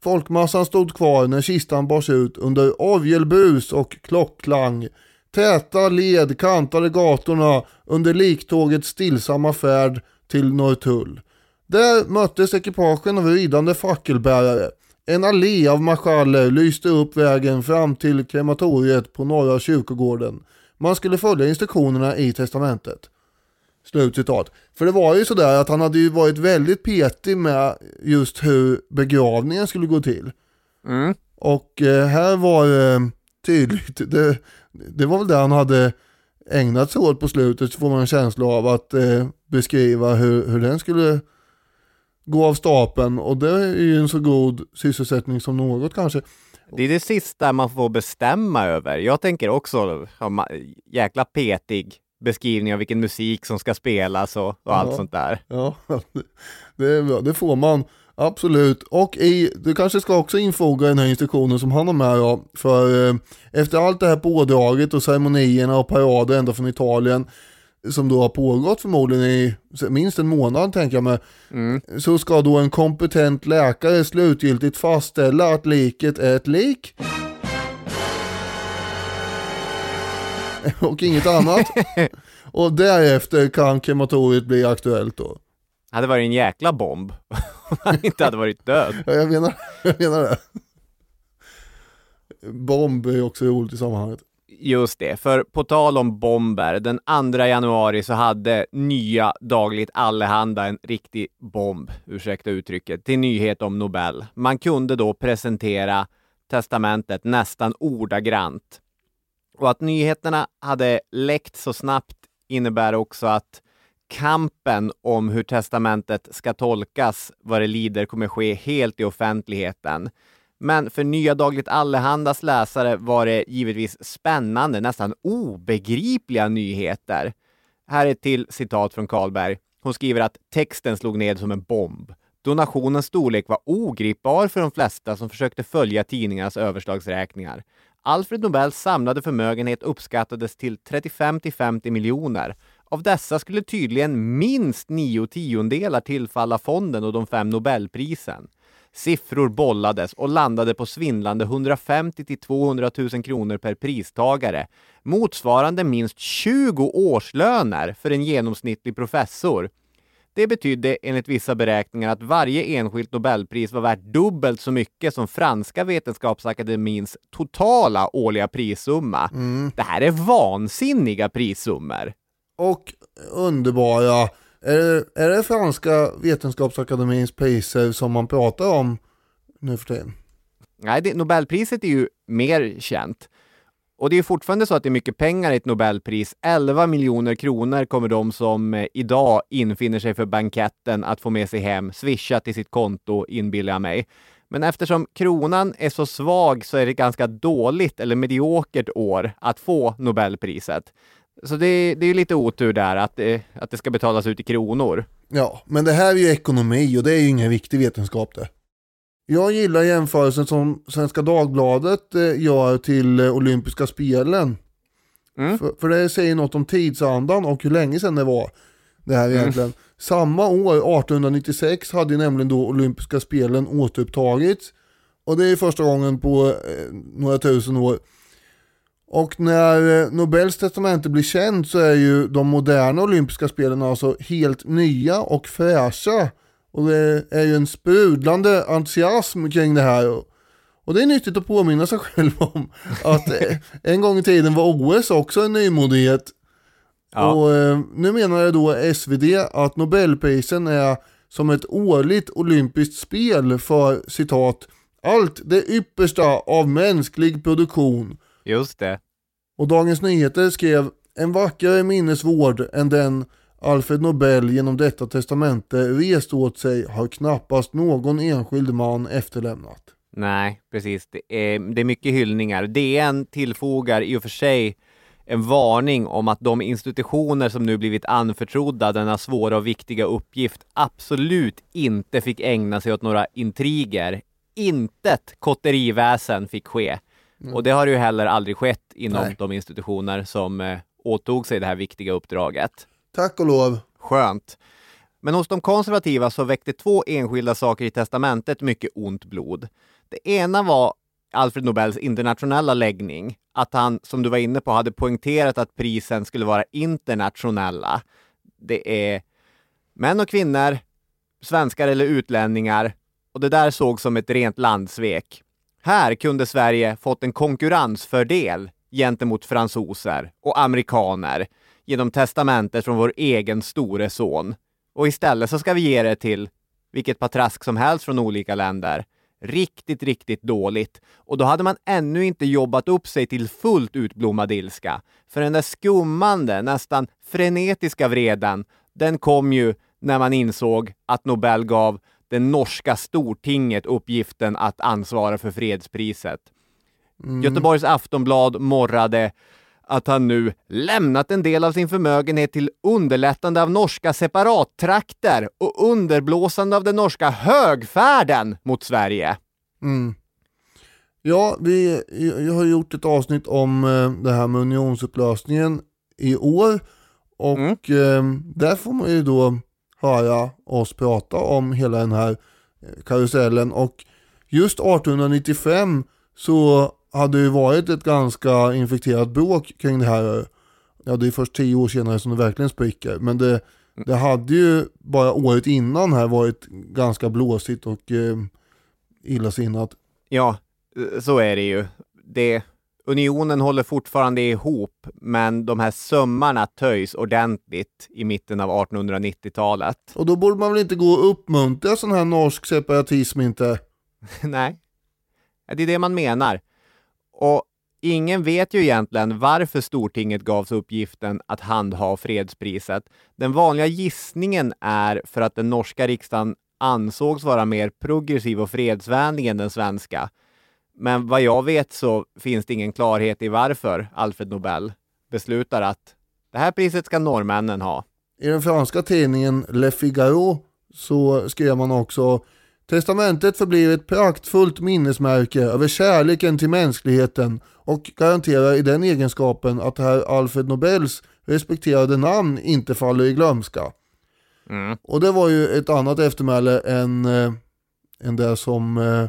Folkmassan stod kvar när kistan bars ut under orgelbus och klockklang. Täta led kantade gatorna under liktågets stillsamma färd till Norrtull. Där möttes ekipagen av ridande fackelbärare. En allé av marschaller lyste upp vägen fram till krematoriet på Norra kyrkogården. Man skulle följa instruktionerna i testamentet. Slutcitat. För det var ju sådär att han hade ju varit väldigt petig med just hur begravningen skulle gå till. Mm. Och eh, här var det tydligt, det, det var väl det han hade ägnat sig åt på slutet så får man en känsla av att eh, beskriva hur, hur den skulle gå av stapeln och det är ju en så god sysselsättning som något kanske. Det är det sista man får bestämma över. Jag tänker också jäkla petig beskrivning av vilken musik som ska spelas och, och allt Ja. sånt där. Ja, [laughs] det. Det får man. Absolut. Och i, du kanske ska också infoga den här instruktionen som han har med då. För eh, efter allt det här pådraget och ceremonierna och parader ända från Italien som då har pågått förmodligen i minst en månad tänker jag mig. Så ska då en kompetent läkare slutgiltigt fastställa att liket är ett lik. [laughs] och inget annat. [laughs] och därefter kan krematoriet bli aktuellt då. Det hade varit en jäkla bomb [laughs] om han inte hade varit död. Ja, jag menar, jag menar det. Bomb är också roligt i sammanhanget. Just det, för på tal om bomber, den 2 januari så hade nya Dagligt Allehanda en riktig bomb, ursäkta uttrycket, till nyhet om Nobel. Man kunde då presentera testamentet nästan ordagrant. Och att nyheterna hade läckt så snabbt innebär också att kampen om hur testamentet ska tolkas vad det lider kommer ske helt i offentligheten. Men för Nya Dagligt Allehandas läsare var det givetvis spännande, nästan obegripliga nyheter. Här är ett till citat från Karlberg. Hon skriver att texten slog ned som en bomb. Donationens storlek var ogripbar för de flesta som försökte följa tidningarnas överslagsräkningar. Alfred Nobels samlade förmögenhet uppskattades till 35 till 50 miljoner. Av dessa skulle tydligen minst nio tiondelar tillfalla fonden och de fem Nobelprisen. Siffror bollades och landade på svindlande 150 till 200 000 kronor per pristagare, motsvarande minst 20 årslöner för en genomsnittlig professor. Det betydde enligt vissa beräkningar att varje enskilt Nobelpris var värt dubbelt så mycket som franska vetenskapsakademins totala årliga prissumma. Det här är vansinniga prissummor. Och underbara, är det, är det franska vetenskapsakademins priser som man pratar om nu för tiden? Nej, det, Nobelpriset är ju mer känt. Och det är fortfarande så att det är mycket pengar i ett Nobelpris. 11 miljoner kronor kommer de som eh, idag infinner sig för banketten att få med sig hem, swisha till sitt konto, inbillar jag mig. Men eftersom kronan är så svag så är det ett ganska dåligt eller mediokert år att få Nobelpriset. Så det, det är ju lite otur där att, det- att det ska betalas ut i kronor. Ja, men det här är ju ekonomi och det är ju ingen viktig vetenskap det. Jag gillar jämförelsen som Svenska Dagbladet eh, gör till eh, olympiska spelen. Mm. För, för det säger något om tidsandan och hur länge sedan det var. Det här egentligen. Samma år, 1896, hade ju nämligen då olympiska spelen återupptagits. Och det är första gången på eh, några tusen år. Och när eh, Nobels testamente blir känt så är ju de moderna olympiska spelen alltså helt nya och fräscha. Och det är ju en sprudlande entusiasm kring det här. Och- det är nyttigt att påminna sig själv om [laughs] att eh, en gång i tiden var OS också en nymodighet. Ja. Och eh, nu menar då SvD att Nobelprisen är som ett årligt olympiskt spel för citat allt det yppersta av mänsklig produktion. Just det. Och Dagens Nyheter skrev en vackrare minnesvård än den Alfred Nobel genom detta testamente rest åt sig har knappast någon enskild man efterlämnat. Nej, precis. Det är, det är mycket hyllningar. DN tillfogar i och för sig en varning om att de institutioner som nu blivit anförtrodda denna svåra och viktiga uppgift absolut inte fick ägna sig åt några intriger. Intet kotteriväsen fick ske. Och det har ju heller aldrig skett inom Nej. de institutioner som eh, åtog sig det här viktiga uppdraget. Tack och lov. Skönt. Men hos de konservativa så väckte två enskilda saker i testamentet mycket ont blod. Det ena var Alfred Nobels internationella läggning, att han, som du var inne på, hade poängterat att prisen skulle vara internationella. Det är män och kvinnor, svenskar eller utlänningar och det där såg som ett rent landsvek. Här kunde Sverige fått en konkurrensfördel gentemot fransoser och amerikaner genom testamentet från vår egen store son. Och istället så ska vi ge det till vilket patrask som helst från olika länder. Riktigt, riktigt dåligt. Och då hade man ännu inte jobbat upp sig till fullt utblommad ilska. För den där skummande, nästan frenetiska vreden, den kom ju när man insåg att Nobel gav det norska stortinget uppgiften att ansvara för fredspriset. Mm. Göteborgs Aftonblad morrade att han nu lämnat en del av sin förmögenhet till underlättande av norska separattrakter och underblåsande av den norska högfärden mot Sverige. Mm. Ja, vi jag har gjort ett avsnitt om eh, det här med unionsupplösningen i år och mm. eh, där får man ju då höra oss prata om hela den här eh, karusellen och just 1895 så hade ju varit ett ganska infekterat bråk kring det här. Ja, det är först tio år senare som det verkligen spricker. Men det, det hade ju bara året innan här varit ganska blåsigt och eh, illasinnat. Ja, så är det ju. Det, unionen håller fortfarande ihop, men de här sömmarna töjs ordentligt i mitten av 1890-talet. Och då borde man väl inte gå och uppmuntra sån här norsk separatism inte? [laughs] Nej, det är det man menar. Och ingen vet ju egentligen varför Stortinget gavs uppgiften att handha fredspriset. Den vanliga gissningen är för att den norska riksdagen ansågs vara mer progressiv och fredsvänlig än den svenska. Men vad jag vet så finns det ingen klarhet i varför Alfred Nobel beslutar att det här priset ska norrmännen ha. I den franska tidningen Le Figaro så skrev man också Testamentet förblir ett praktfullt minnesmärke över kärleken till mänskligheten och garanterar i den egenskapen att herr Alfred Nobels respekterade namn inte faller i glömska. Mm. Och det var ju ett annat eftermäle än, äh, än det som äh,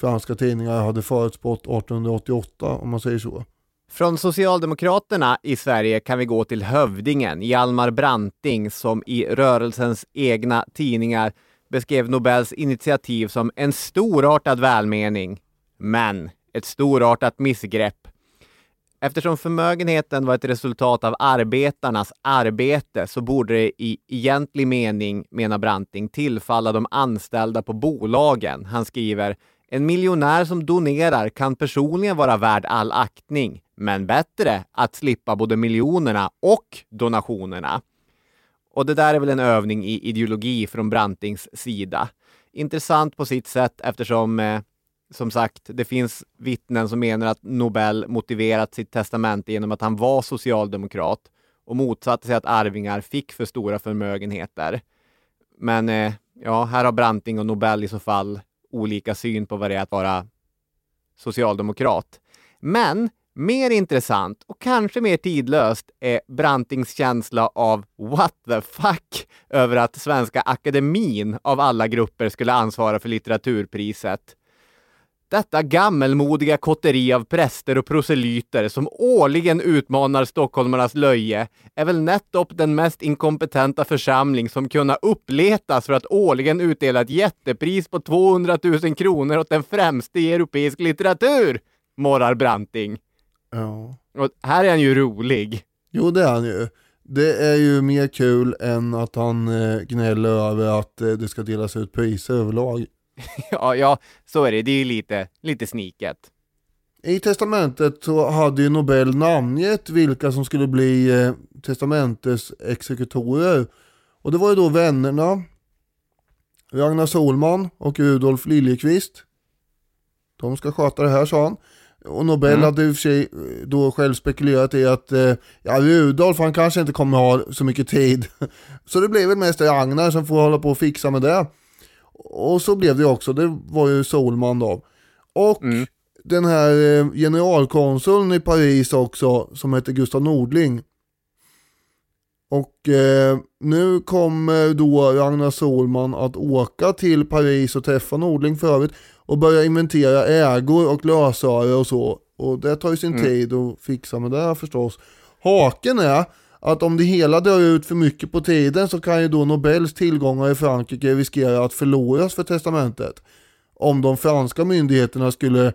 franska tidningar hade förutspått 1888 om man säger så. Från Socialdemokraterna i Sverige kan vi gå till hövdingen Hjalmar Branting som i rörelsens egna tidningar beskrev Nobels initiativ som en storartad välmening, men ett storartat missgrepp. Eftersom förmögenheten var ett resultat av arbetarnas arbete så borde det i egentlig mening, menar Branting, tillfalla de anställda på bolagen. Han skriver en miljonär som donerar kan personligen vara värd all aktning, men bättre att slippa både miljonerna och donationerna. Och det där är väl en övning i ideologi från Brantings sida. Intressant på sitt sätt eftersom, eh, som sagt, det finns vittnen som menar att Nobel motiverat sitt testamente genom att han var socialdemokrat och motsatte sig att arvingar fick för stora förmögenheter. Men eh, ja, här har Branting och Nobel i så fall olika syn på vad det är att vara socialdemokrat. Men mer intressant och kanske mer tidlöst är Brantings känsla av what the fuck över att Svenska Akademin av alla grupper skulle ansvara för litteraturpriset. Detta gammelmodiga kotteri av präster och proselyter som årligen utmanar stockholmarnas löje är väl nettopp den mest inkompetenta församling som kunna uppletas för att årligen utdela ett jättepris på 200 000 kronor åt den främste i europeisk litteratur, morrar Branting. Ja. Och här är han ju rolig. Jo, det är han ju. Det är ju mer kul än att han eh, gnäller över att eh, det ska delas ut priser överlag. [laughs] ja, ja, så är det. Det är ju lite, lite sniket. I testamentet så hade ju Nobel namngett vilka som skulle bli eh, testamentets exekutorer. Och det var ju då vännerna Ragnar Solman och Rudolf Liljeqvist. De ska sköta det här sa han. Och Nobel mm. hade i och för sig eh, då själv spekulerat i att eh, ja, Rudolf han kanske inte kommer ha så mycket tid. [laughs] Så det blev väl mest Ragnar som får hålla på och fixa med det. Och så blev det också, det var ju Solman då. Och mm. den här eh, generalkonsuln, generalkonsuln i Paris också, som heter Gustav Nordling. Och eh, nu kommer då Ragnar Solman att åka till Paris och träffa Nordling för övrigt och börja inventera ägor och lösöre och så. Och det tar ju sin Mm. tid att fixa med det här förstås. Haken är att om det hela drar ut för mycket på tiden så kan ju då Nobels tillgångar i Frankrike riskera att förloras för testamentet. Om de franska myndigheterna skulle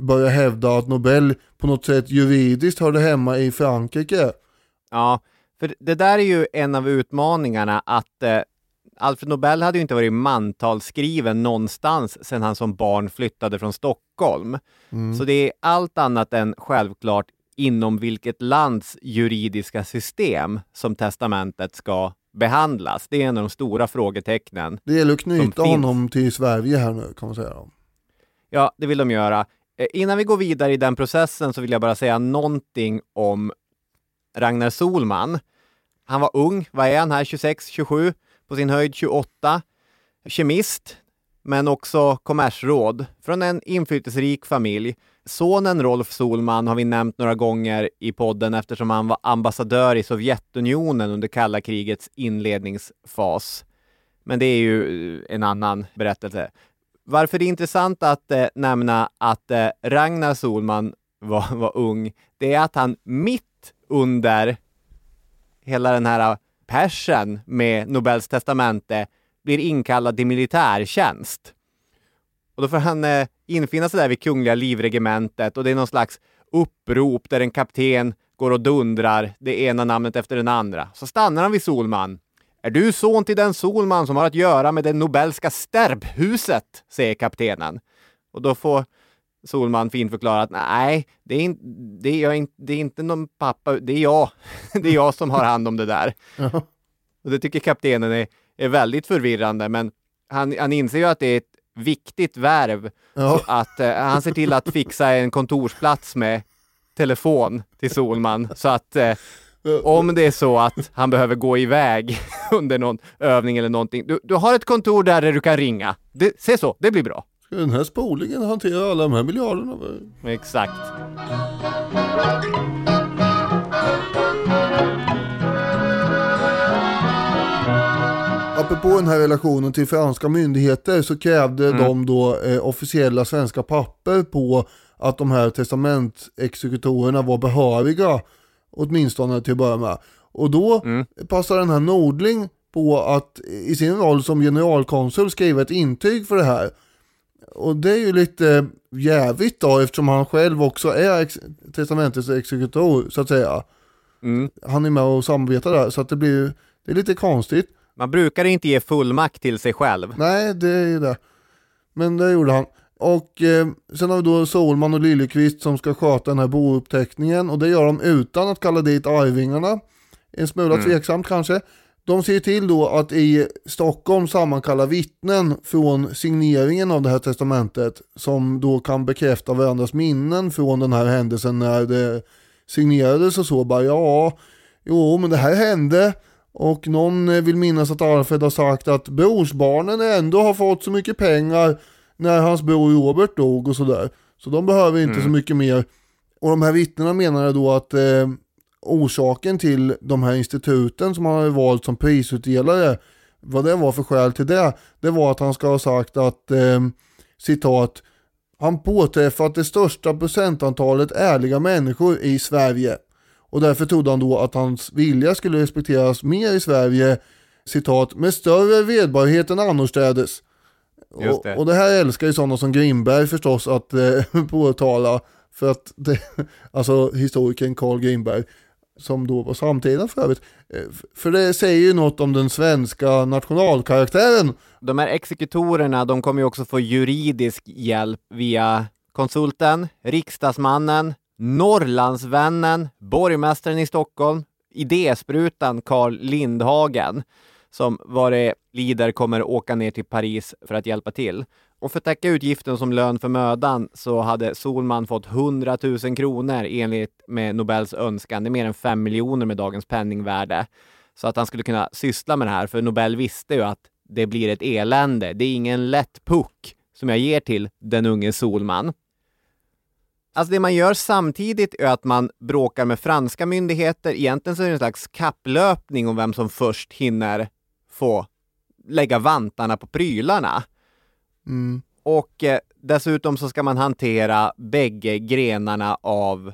börja hävda att Nobel på något sätt juridiskt hörde hemma i Frankrike. Ja, för det där är ju en av utmaningarna att eh, Alfred Nobel hade ju inte varit mantalsskriven någonstans sedan han som barn flyttade från Stockholm. Så det är allt annat än självklart inom vilket lands juridiska system som testamentet ska behandlas. Det är en av de stora frågetecknen. Det gäller att knyta honom till Sverige här nu kan man säga. Ja, det vill de göra. Eh, Innan vi går vidare i den processen så vill jag bara säga någonting om Ragnar Solman. Han var ung, vad är han här, 26, 27, på sin höjd 28. Kemist, men också kommersråd från en inflytelserik familj. Sonen Rolf Solman har vi nämnt några gånger i podden eftersom han var ambassadör i Sovjetunionen under kalla krigets inledningsfas. Men det är ju eh, en annan berättelse. Varför det är intressant att eh, nämna att eh, Ragnar Solman var, [laughs] var ung, det är att han mitt under hela den här eh, persen med Nobels testamente blir inkallad till militärtjänst. Och då får han eh, infinna sig där vid Kungliga livregementet och det är någon slags upprop där en kapten går och dundrar det ena namnet efter den andra. Så stannar han vid Solman. Är du son till den Solman som har att göra med det Nobelska stärbhuset? säger kaptenen. Och då får Solman fint förklara att nej, det är, in, det, är jag, det är inte någon pappa, det är jag. [laughs] Det är jag som har hand om det där. Och det tycker kaptenen är, är väldigt förvirrande, men han, han inser ju att det är ett viktigt värv. Ja. Att eh, han ser till att fixa en kontorsplats med telefon till Solman. Så att eh, om det är så att han behöver gå iväg [laughs] under någon övning eller någonting. Du, du har ett kontor där, där du kan ringa. Det, se så, det blir bra. Ska den här spolingen hantera alla de här miljarderna? Exakt. Apropå den här relationen till franska myndigheter så krävde Mm. de då eh, officiella svenska papper på att de här testamentexekutorerna var behöriga. Åtminstone till att börja med. Och då Mm. passar den här Nordling på att i sin roll som generalkonsul skriva ett intyg för det här. Och det är ju lite jävigt då eftersom han själv också är ex- testamentets exekutor så att säga. Mm. Han är med och samarbetar där så att det blir det är lite konstigt. Man brukar inte ge fullmakt till sig själv. Nej, det är ju det. Men det gjorde han. Och eh, sen har vi då Solman och Liljekvist som ska sköta den här bouppteckningen och det gör de utan att kalla dit arvingarna. En smula tveksamt kanske. De ser till då att i Stockholm sammankalla vittnen från signeringen av det här testamentet som då kan bekräfta varandras minnen från den här händelsen när det signerades och så. Bara ja, jo men det här hände och någon eh, vill minnas att Alfred har sagt att brorsbarnen ändå har fått så mycket pengar när hans bror Robert dog och sådär. Så de behöver inte så mycket mer. Och de här vittnena menar då att eh, orsaken till de här instituten som han har valt som prisutdelare, vad det var för skäl till det, det var att han ska ha sagt att eh, citat han påträffat det största procentantalet ärliga människor i Sverige. Och därför trodde han då att hans vilja skulle respekteras mer i Sverige, citat, med större vedbarhet än annorstädes. Just Och, det. och det här älskar ju sådana som Grimberg förstås att eh, [laughs] påtala, för att det, [laughs] alltså historikern Carl Grimberg, som då var samtida för övrigt. Eh, För det säger ju något om den svenska nationalkaraktären. De här exekutorerna, de kommer ju också få juridisk hjälp via konsulten, riksdagsmannen, Norrlandsvännen, borgmästaren i Stockholm, idésprutan Carl Lindhagen, som vad det lider kommer åka ner till Paris för att hjälpa till. Och för att täcka utgiften som lön för mödan så hade Solman fått 100 000 kronor enligt med Nobels önskan. Det är mer än 5 miljoner med dagens penningvärde. Så att han skulle kunna syssla med det här, för Nobel visste ju att det blir ett elände. Det är ingen lätt puck som jag ger till den unge Solman. Alltså det man gör samtidigt är att man bråkar med franska myndigheter. Egentligen så är det en slags kapplöpning om vem som först hinner få lägga vantarna på prylarna. Mm. Och eh, dessutom så ska man hantera bägge grenarna av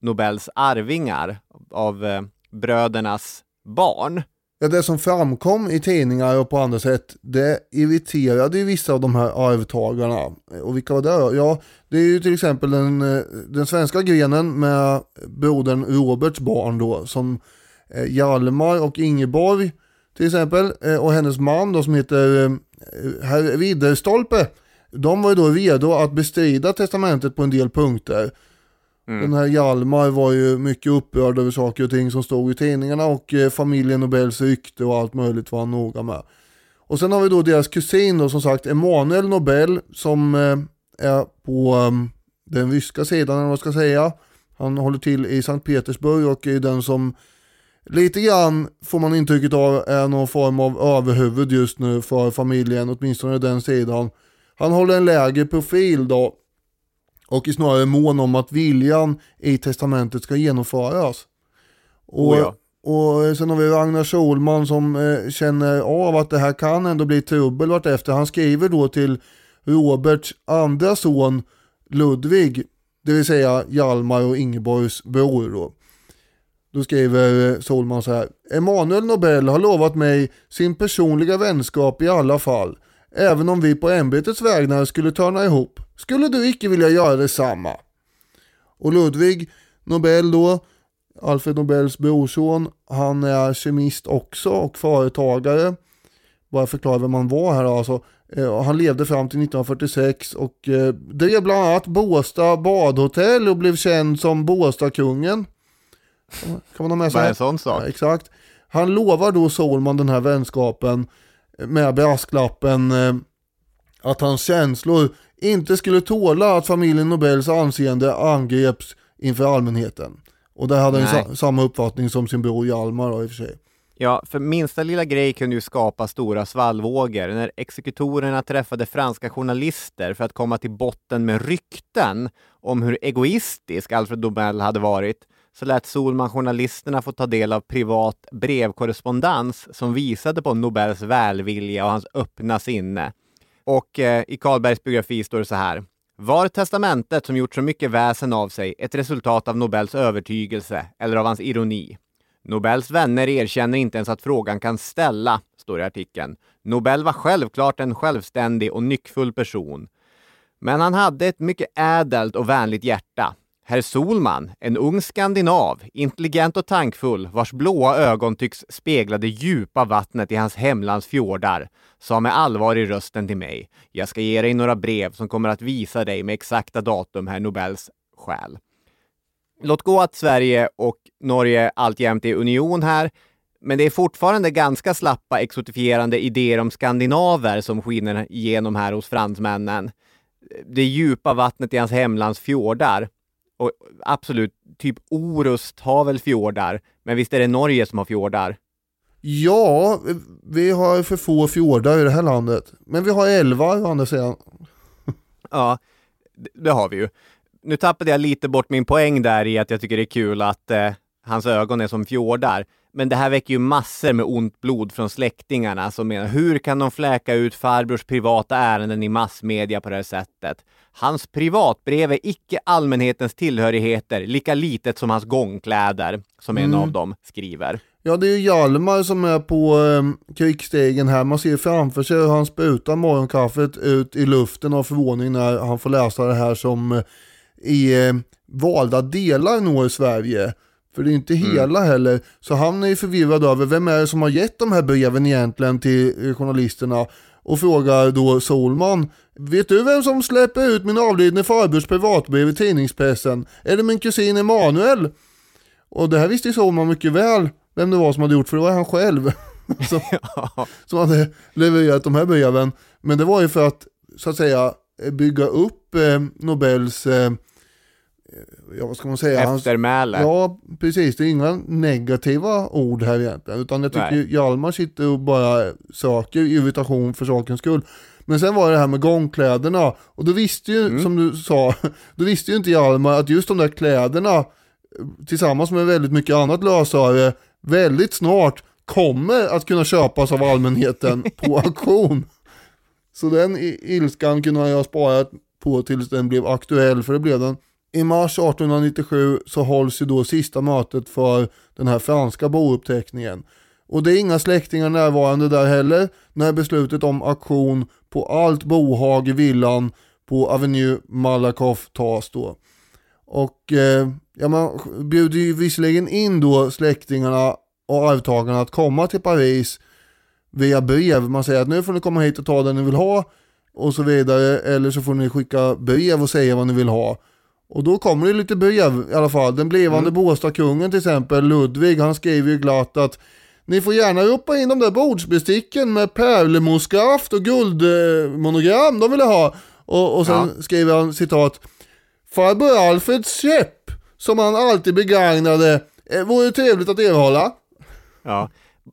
Nobels arvingar, av eh, brödernas barn. Ja, det som framkom i tidningar och på andra sätt, det irriterade ju vissa av de här arvtagarna. Och vilka var det då? Ja, det är ju till exempel den, eh, den svenska grenen med brodern Roberts barn då, som eh, Hjalmar och Ingeborg till exempel, eh, och hennes man då som heter herr Ridderstolpe. De var ju då redo att bestrida testamentet på en del punkter. Mm. Den här Hjalmar var ju mycket upprörd över saker och ting som stod i tidningarna och eh, familjen Nobels rykte och allt möjligt var han noga med. Och sen har vi då deras kusin då som sagt Emanuel Nobel som eh, är på um, den ryska sidan eller vad man ska säga. Han håller till i Sankt Petersburg och är den som lite grann får man intrycket av är någon form av överhuvud just nu för familjen, åtminstone den sidan. Han håller en lägre profil då och är snarare mån om att viljan i testamentet ska genomföras. Och, Oh ja. och sen har vi Ragnar Solman som eh, känner av att det här kan ändå bli trubbel vartefter. Han skriver då till Roberts andra son Ludvig, det vill säga Hjalmar och Ingeborgs bror då. Då skriver eh, Solman så här. Emanuel Nobel har lovat mig sin personliga vänskap i alla fall. Även om vi på ämbetets vägnar skulle törna ihop. Skulle du icke vilja göra detsamma? Och Ludvig Nobel då, Alfred Nobels brorson, han är kemist också och företagare. Bara förklara vem han var här alltså. Eh, Han levde fram till 1946 och eh, drev bland annat Båstad badhotell och blev känd som Båstadkungen. Kan man ha med sig? Bara en sån sak. Ja, exakt. Han lovar då Solman den här vänskapen med brasklappen eh, att hans känslor inte skulle tåla att familjen Nobels anseende angreps inför allmänheten. Och där hade han sa- samma uppfattning som sin bror Hjalmar då, i och för sig. Ja, för minsta lilla grej kunde ju skapa stora svallvågor. När exekutorerna träffade franska journalister för att komma till botten med rykten om hur egoistisk Alfred Nobel hade varit, så lät Solman journalisterna få ta del av privat brevkorrespondens som visade på Nobels välvilja och hans öppna sinne. Och eh, i Karlbergs biografi står det så här. Var testamentet som gjort så mycket väsen av sig ett resultat av Nobels övertygelse eller av hans ironi? Nobels vänner erkänner inte ens att frågan kan ställa, står det i artikeln. Nobel var självklart en självständig och nyckfull person. Men han hade ett mycket ädelt och vänligt hjärta. Herr Solman, en ung skandinav, intelligent och tankfull, vars blåa ögon tycks spegla det djupa vattnet i hans hemlands fjordar, sa med allvar i rösten till mig. Jag ska ge dig några brev som kommer att visa dig med exakta datum herr Nobels själ. Låt gå att Sverige och Norge alltjämt är union här, men det är fortfarande ganska slappa exotifierande idéer om skandinaver som skiner igenom här hos fransmännen. Det djupa vattnet i hans hemlands fjordar. Och absolut, typ Orust har väl fjordar, men visst är det Norge som har fjordar? Ja, vi har för få fjordar i det här landet. Men vi har elva å andra sidan. [laughs] Ja, det, det har vi ju. Nu tappade jag lite bort min poäng där i att jag tycker det är kul att eh, hans ögon är som fjordar. Men det här väcker ju massor med ont blod från släktingarna som menar hur kan de fläka ut farbrors privata ärenden i massmedia på det här sättet? Hans privatbrev är icke allmänhetens tillhörigheter, lika litet som hans gångkläder, som en av dem skriver. Ja, det är ju Hjalmar som är på eh, krigsstegen här. Man ser framför sig hur han sprutar morgonkaffet ut i luften av förvåning när han får läsa det här som eh, i eh, valda delar når Sverige. För det är inte hela heller. Så han är ju förvirrad över vem är det som har gett de här breven egentligen till eh, journalisterna. Och frågar då Solman, vet du vem som släpper ut min avlidne farbrors privatbrev i tidningspressen? Är det min kusin Emanuel? Och det här visste ju Solman mycket väl vem det var som hade gjort, för det var han själv [laughs] som, som hade levererat de här breven. Men det var ju för att, så att säga, bygga upp eh, Nobels eh, ja vad ska man säga? Hans- Eftermäle. Ja, precis. Det är inga negativa ord här egentligen. Utan jag tycker Nej. Hjalmar sitter och bara söker irritation för sakens skull. Men sen var det här med gångkläderna. Och då visste ju, Mm. som du sa, [laughs] då visste ju inte Hjalmar att just de där kläderna eh, tillsammans med väldigt mycket annat lösöre väldigt snart kommer att kunna köpas av allmänheten [laughs] på auktion. Så den ilskan kunde jag ha sparat på tills den blev aktuell, för det blev den. I mars 1897 så hålls ju då sista mötet för den här franska bouppteckningen. Och det är inga släktingar närvarande där heller när beslutet om auktion på allt bohag i villan på Avenue Malakoff tas då. Och eh, ja, man bjuder ju visserligen in då släktingarna och arvtagarna att komma till Paris via brev. Man säger att nu får ni komma hit och ta det ni vill ha och så vidare. Eller så får ni skicka brev och säga vad ni vill ha. Och då kommer det lite brev i alla fall. Den blivande mm. Båstadkungen till exempel, Ludvig, han skriver ju glatt att ni får gärna ropa in de där bordsbesticken med pärlemoskaft och guldmonogram, de vill ha. Och, och sen skriver han citat Farbror Alfreds käpp, som han alltid begagnade, eh, vore trevligt att erhålla. Ja.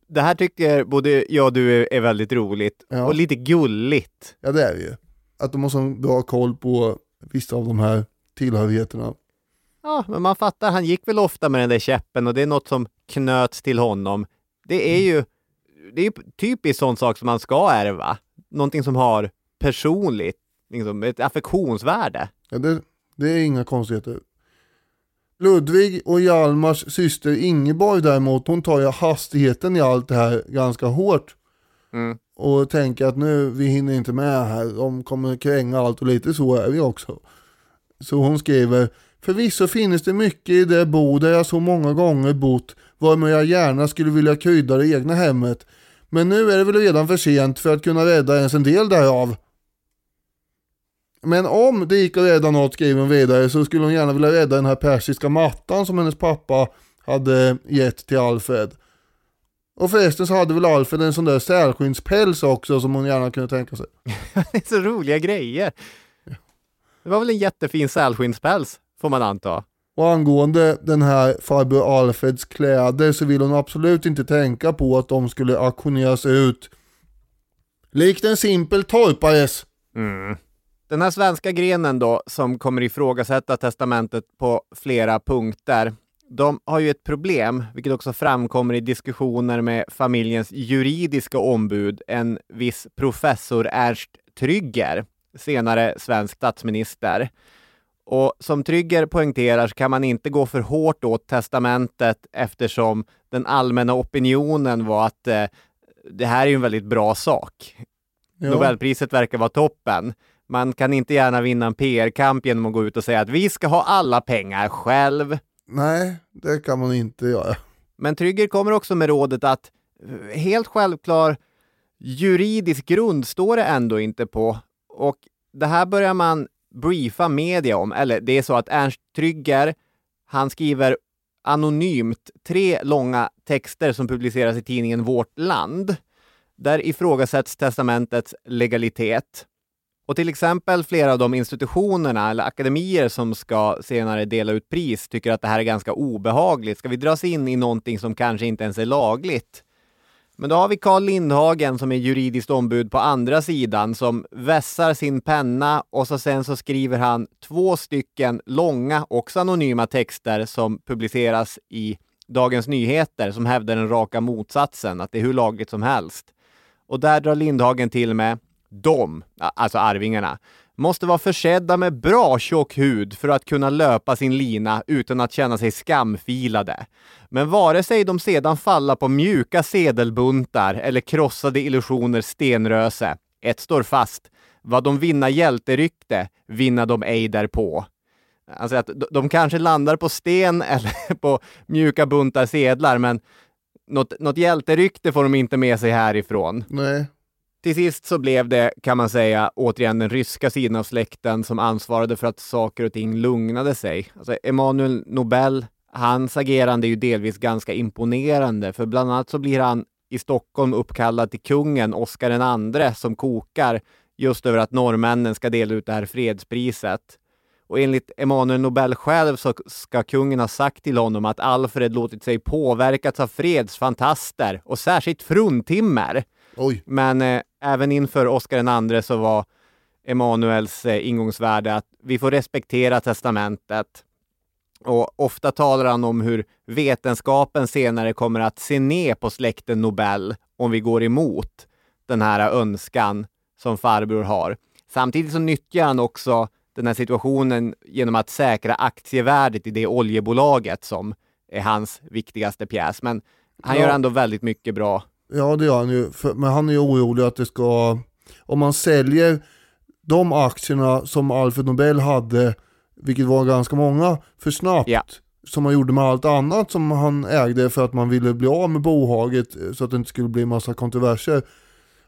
Det här tycker både jag och du är, är väldigt roligt Ja. och lite gulligt. Ja det är det ju. Att de har så bra koll på vissa av de här tillhörigheterna. Ja, men man fattar, han gick väl ofta med den där käppen och det är något som knöts till honom. Det är ju, det är ju typiskt sån sak som man ska ärva. Någonting som har personligt, liksom ett affektionsvärde. Ja, det, det är inga konstigheter. Ludvig och Hjalmars syster Ingeborg däremot, hon tar ju hastigheten i allt det här ganska hårt. Mm. Och tänker att nu, vi hinner inte med här, de kommer kränga allt och lite så är vi också. Så hon skriver, förvisso finns det mycket i det bo där jag så många gånger bott, varmed jag gärna skulle vilja krydda det egna hemmet. Men nu är det väl redan för sent för att kunna rädda ens en del därav. Men om det gick att rädda något, skriver hon vidare, så skulle hon gärna vilja rädda den här persiska mattan som hennes pappa hade gett till Alfred. Och förresten så hade väl Alfred en sån där sälskinnspäls också som hon gärna kunde tänka sig. [laughs] Det är så roliga grejer. Det var väl en jättefin sälskinnspäls, får man anta. Och angående den här farbror Alfreds kläder så vill hon absolut inte tänka på att de skulle auktioneras ut. Likt en simpel torpares. Den här svenska grenen då, som kommer ifrågasätta testamentet på flera punkter, de har ju ett problem, vilket också framkommer i diskussioner med familjens juridiska ombud, en viss professor Ernst Trygger, senare svensk statsminister. Och som Trygger poängterar så kan man inte gå för hårt åt testamentet eftersom den allmänna opinionen var att eh, det här är ju en väldigt bra sak. Ja. Nobelpriset verkar vara toppen. Man kan inte gärna vinna en PR-kamp genom att gå ut och säga att vi ska ha alla pengar själv. Nej, det kan man inte göra. Men Trygger kommer också med rådet att eh, helt självklar juridisk grund står det ändå inte på. Och det här börjar man briefa media om, eller det är så att Ernst Trygger, han skriver anonymt tre långa texter som publiceras i tidningen Vårt Land. Där ifrågasätts testamentets legalitet. Och till exempel flera av de institutionerna eller akademier som ska senare dela ut pris tycker att det här är ganska obehagligt. Ska vi dras in i någonting som kanske inte ens är lagligt? Men då har vi Carl Lindhagen som är juridiskt ombud på andra sidan som vässar sin penna och så sen så skriver han två stycken långa, också anonyma texter som publiceras i Dagens Nyheter som hävdar den raka motsatsen, att det är hur lagligt som helst. Och där drar Lindhagen till med de, alltså arvingarna, måste vara försedda med bra tjock hud för att kunna löpa sin lina utan att känna sig skamfilade. Men vare sig de sedan falla på mjuka sedelbuntar eller krossade illusioner stenröse, ett står fast, vad de vinna hjälterykte, vinna de ej därpå. Alltså att de- kanske landar på sten [laughs] eller på mjuka buntar sedlar, men något, något hjälterykte får de inte med sig härifrån. Nej, Till sist så blev det, kan man säga, återigen den ryska sidan av släkten som ansvarade för att saker och ting lugnade sig. Alltså Emanuel Nobel, hans agerande är ju delvis ganska imponerande, för bland annat så blir han i Stockholm uppkallad till kungen Oscar II som kokar just över att norrmännen ska dela ut det här fredspriset. Och enligt Emanuel Nobel själv så ska kungen ha sagt till honom att Alfred låtit sig påverkas av fredsfantaster och särskilt fruntimmer. Oj. Men eh, även inför Oscar II så var Emanuels eh, ingångsvärde att vi får respektera testamentet. Och ofta talar han om hur vetenskapen senare kommer att se ner på släkten Nobel om vi går emot den här önskan som farbror har. Samtidigt så nyttjar han också den här situationen genom att säkra aktievärdet i det oljebolaget som är hans viktigaste pjäs. Men han Ja. gör ändå väldigt mycket bra. Ja det gör han ju, men han är ju orolig att det ska, om man säljer de aktierna som Alfred Nobel hade, vilket var ganska många, för snabbt. Ja. Som man gjorde med allt annat som han ägde för att man ville bli av med bohaget eh, så att det inte skulle bli massa kontroverser.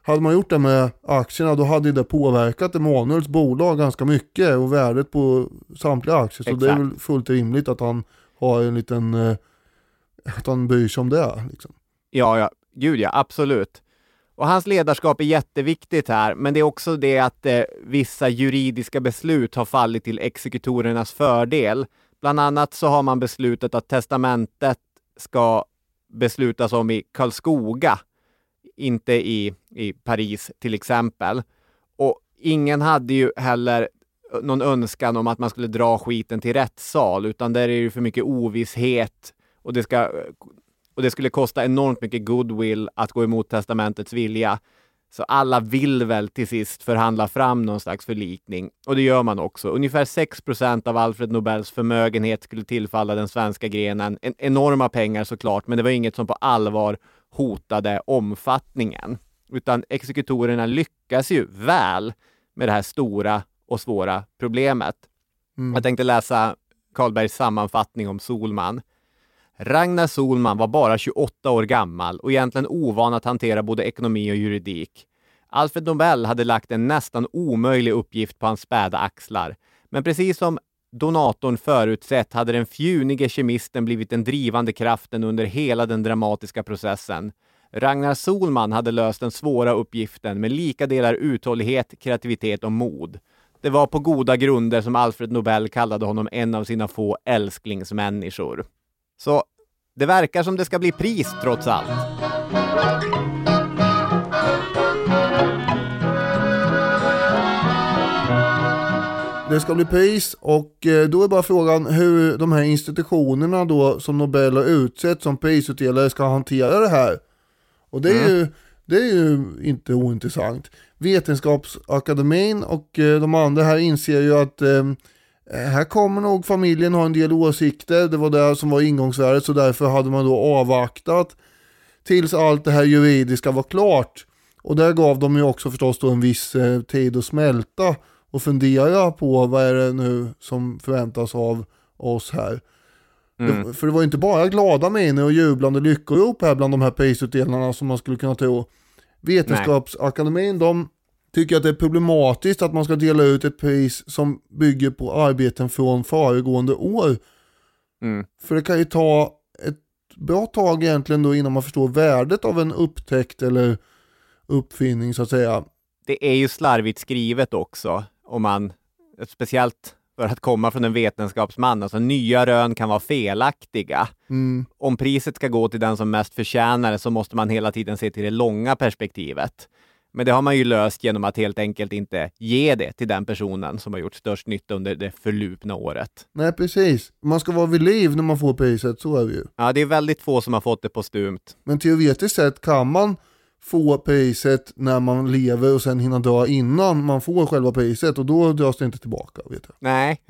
Hade man gjort det med aktierna då hade det påverkat Emanuels bolag ganska mycket och värdet på samtliga aktier. Så det är väl fullt rimligt att han har en liten, eh, att han bryr sig om det. Liksom. Ja, ja, gud ja, absolut. Och hans ledarskap är jätteviktigt här, men det är också det att eh, vissa juridiska beslut har fallit till exekutorernas fördel. Bland annat så har man beslutat att testamentet ska beslutas om i Karlskoga, inte i, i Paris till exempel. Och ingen hade ju heller någon önskan om att man skulle dra skiten till rättssal, utan där är det ju för mycket ovisshet och det ska eh, och det skulle kosta enormt mycket goodwill att gå emot testamentets vilja. Så alla vill väl till sist förhandla fram någon slags förlikning. Och det gör man också. Ungefär 6% av Alfred Nobels förmögenhet skulle tillfalla den svenska grenen. En enorma pengar såklart, men det var inget som på allvar hotade omfattningen. Utan exekutorerna lyckas ju väl med det här stora och svåra problemet. Jag tänkte läsa Karlbergs sammanfattning om Solman. Ragnar Solman var bara 28 år gammal och egentligen ovan att hantera både ekonomi och juridik. Alfred Nobel hade lagt en nästan omöjlig uppgift på hans späda axlar. Men precis som donatorn förutsett hade den fjunige kemisten blivit den drivande kraften under hela den dramatiska processen. Ragnar Solman hade löst den svåra uppgiften med lika delar uthållighet, kreativitet och mod. Det var på goda grunder som Alfred Nobel kallade honom en av sina få älsklingsmänniskor. Så det verkar som det ska bli pris trots allt. Det ska bli pris och eh, då är bara frågan hur de här institutionerna då som Nobel har utsett som prisutdelare ska hantera det här. Och det är, ju, det är ju inte ointressant. Vetenskapsakademin och eh, de andra här inser ju att eh, här kommer nog familjen ha en del åsikter. Det var det som var ingångsvärdet så därför hade man då avvaktat tills allt det här juridiska var klart. Och där gav de ju också förstås då en viss eh, tid att smälta och fundera på vad är det nu som förväntas av oss här. Det, för det var ju inte bara glada miner och jublande lyckorop här bland de här prisutdelarna som man skulle kunna tro. Vetenskapsakademin de tycker att det är problematiskt att man ska dela ut ett pris som bygger på arbeten från föregående år. Mm. För det kan ju ta ett bra tag egentligen då innan man förstår värdet av en upptäckt eller uppfinning så att säga. Det är ju slarvigt skrivet också, om man, speciellt för att komma från en vetenskapsman, alltså nya rön kan vara felaktiga. Mm. Om priset ska gå till den som mest förtjänar det så måste man hela tiden se till det långa perspektivet. Men det har man ju löst genom att helt enkelt inte ge det till den personen som har gjort störst nytta under det förlupna året. Nej precis, man ska vara vid liv när man får priset, så är det ju. Ja, det är väldigt få som har fått det postumt. Men teoretiskt sett kan man få priset när man lever och sen hinna dö innan man får själva priset och då dras det inte tillbaka. Vet jag. Nej,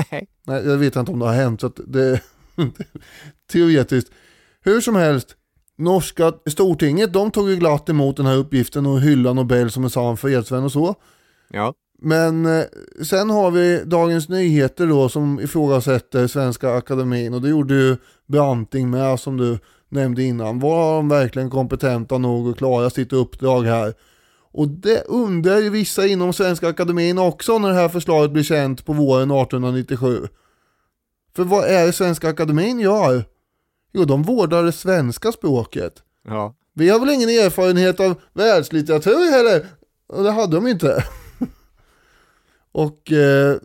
[laughs] nej. Jag vet inte om det har hänt så att det [laughs] teoretiskt. Hur som helst, norska stortinget de tog ju glatt emot den här uppgiften och hyllade Nobel som en sann fredsvän och så. Ja. Men eh, sen har vi Dagens Nyheter då som ifrågasätter Svenska Akademin och det gjorde ju Branting med som du nämnde innan. Var de verkligen kompetenta nog att klara sitt uppdrag här? Och det undrar ju vissa inom Svenska Akademin också när det här förslaget blir känt på våren 1897. För vad är det Svenska Akademin gör? Jo, de vårdar det svenska språket. ja. Vi har väl ingen erfarenhet av världslitteratur heller? Och det hade de inte. [laughs] och eh,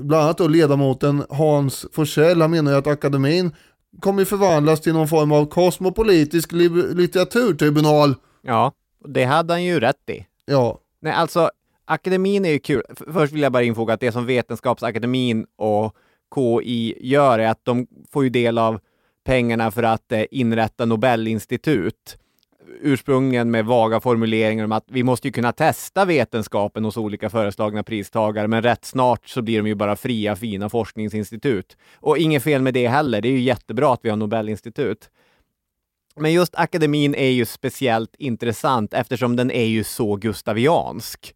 bland annat då ledamoten Hans Forsell, han menar ju att akademin kommer förvandlas till någon form av kosmopolitisk litteraturtribunal. Ja, det hade han ju rätt i. Ja. Nej, alltså akademin är ju kul. Först vill jag bara infoga att det som Vetenskapsakademin och KI gör är att de får ju del av pengarna för att eh, inrätta Nobelinstitut. Ursprungligen med vaga formuleringar om att vi måste ju kunna testa vetenskapen hos olika föreslagna pristagare, men rätt snart så blir de ju bara fria, fina forskningsinstitut. Och inget fel med det heller. Det är ju jättebra att vi har Nobelinstitut. Men just akademin är ju speciellt intressant eftersom den är ju så gustaviansk.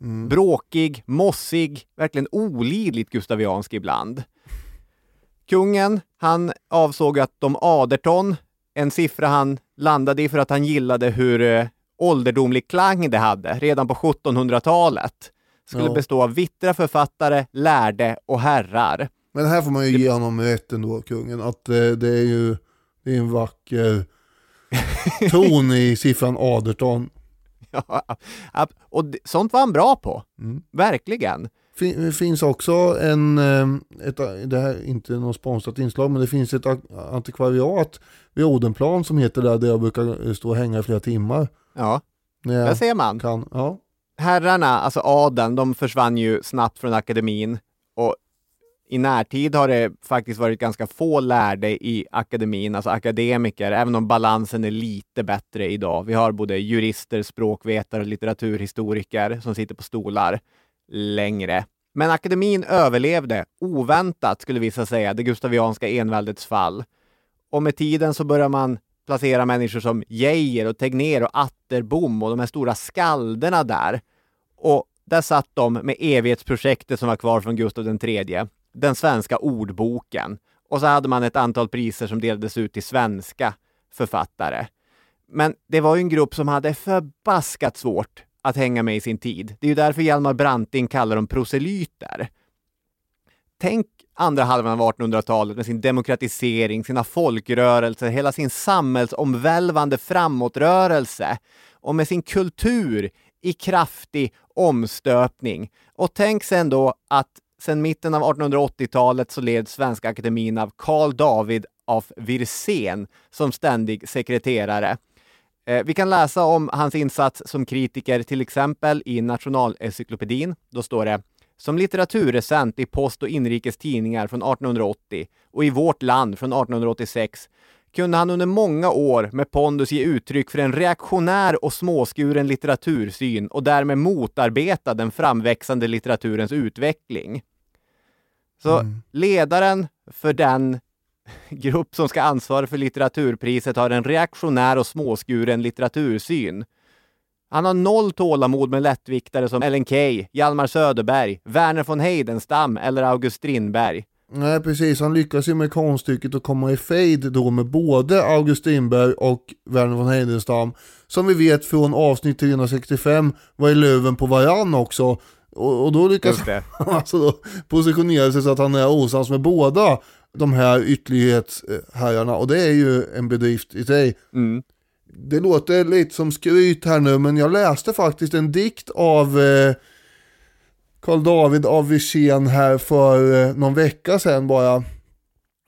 Mm. Bråkig, mossig, verkligen olidligt gustaviansk ibland. Kungen, han avsåg att de aderton, en siffra han landade i för att han gillade hur eh, ålderdomlig klang det hade redan på 1700-talet, skulle Ja. bestå av vittra författare, lärde och herrar. Men här får man ju ge honom rätt ändå, kungen, att eh, det är ju det är en vacker [laughs] ton i siffran 18. Ja, och sånt var han bra på. Mm. Verkligen. Det finns också en, eh, ett, det här är inte något sponsrat inslag, men det finns ett antikvariat vid Odenplan som heter där, där jag brukar stå och hänga i flera timmar. Ja, där ser man. kan, ja. Herrarna, alltså adeln, de försvann ju snabbt från akademin och i närtid har det faktiskt varit ganska få lärde i akademin, alltså akademiker, även om balansen är lite bättre idag. Vi har både jurister, språkvetare och litteraturhistoriker som sitter på stolar längre. Men akademin överlevde, oväntat skulle vissa säga, det gustavianska enväldets fall. Och med tiden så börjar man placera människor som Geijer och Tegnér och Atterbom och de här stora skalderna där. Och där satt de med evighetsprojektet som var kvar från Gustav III, den svenska ordboken. Och så hade man ett antal priser som delades ut till svenska författare. Men det var ju en grupp som hade förbaskat svårt att hänga med i sin tid. Det är ju därför Hjalmar Branting kallar dem proselyter. Tänk andra halvan av 1800-talet med sin demokratisering, sina folkrörelser, hela sin samhällsomvälvande framåtrörelse och med sin kultur i kraftig omstöpning. Och tänk sen då att sedan mitten av 1880-talet så leds Svenska Akademin av Karl David af Wirsén som ständig sekreterare. Eh, Vi kan läsa om hans insats som kritiker till exempel i Nationalencyklopedin. Då står det som litteraturrecent i Post och Inrikes Tidningar från 1880 och i Vårt Land från 1886 kunde han under många år med pondus ge uttryck för en reaktionär och småskuren litteratursyn och därmed motarbeta den framväxande litteraturens utveckling. Så ledaren för den grupp som ska ansvara för litteraturpriset har en reaktionär och småskuren litteratursyn. Han har noll tålamod med lättviktare som Ellen Key, Hjalmar Söderberg, Verner von Heidenstam eller August Strindberg. Nej precis, han lyckas ju med konststycket att komma i fejd då med både August Strindberg och Verner von Heidenstam. Som vi vet från avsnitt 365 var i löven på varann också. Och, och då lyckas [laughs] han alltså då positionera sig så att han är osams med båda de här ytterlighetsherrarna. Och det är ju en bedrift i sig. Mm. Det låter lite som skryt här nu, men jag läste faktiskt en dikt av eh, Karl David av Wirsén här för eh, någon vecka sedan bara.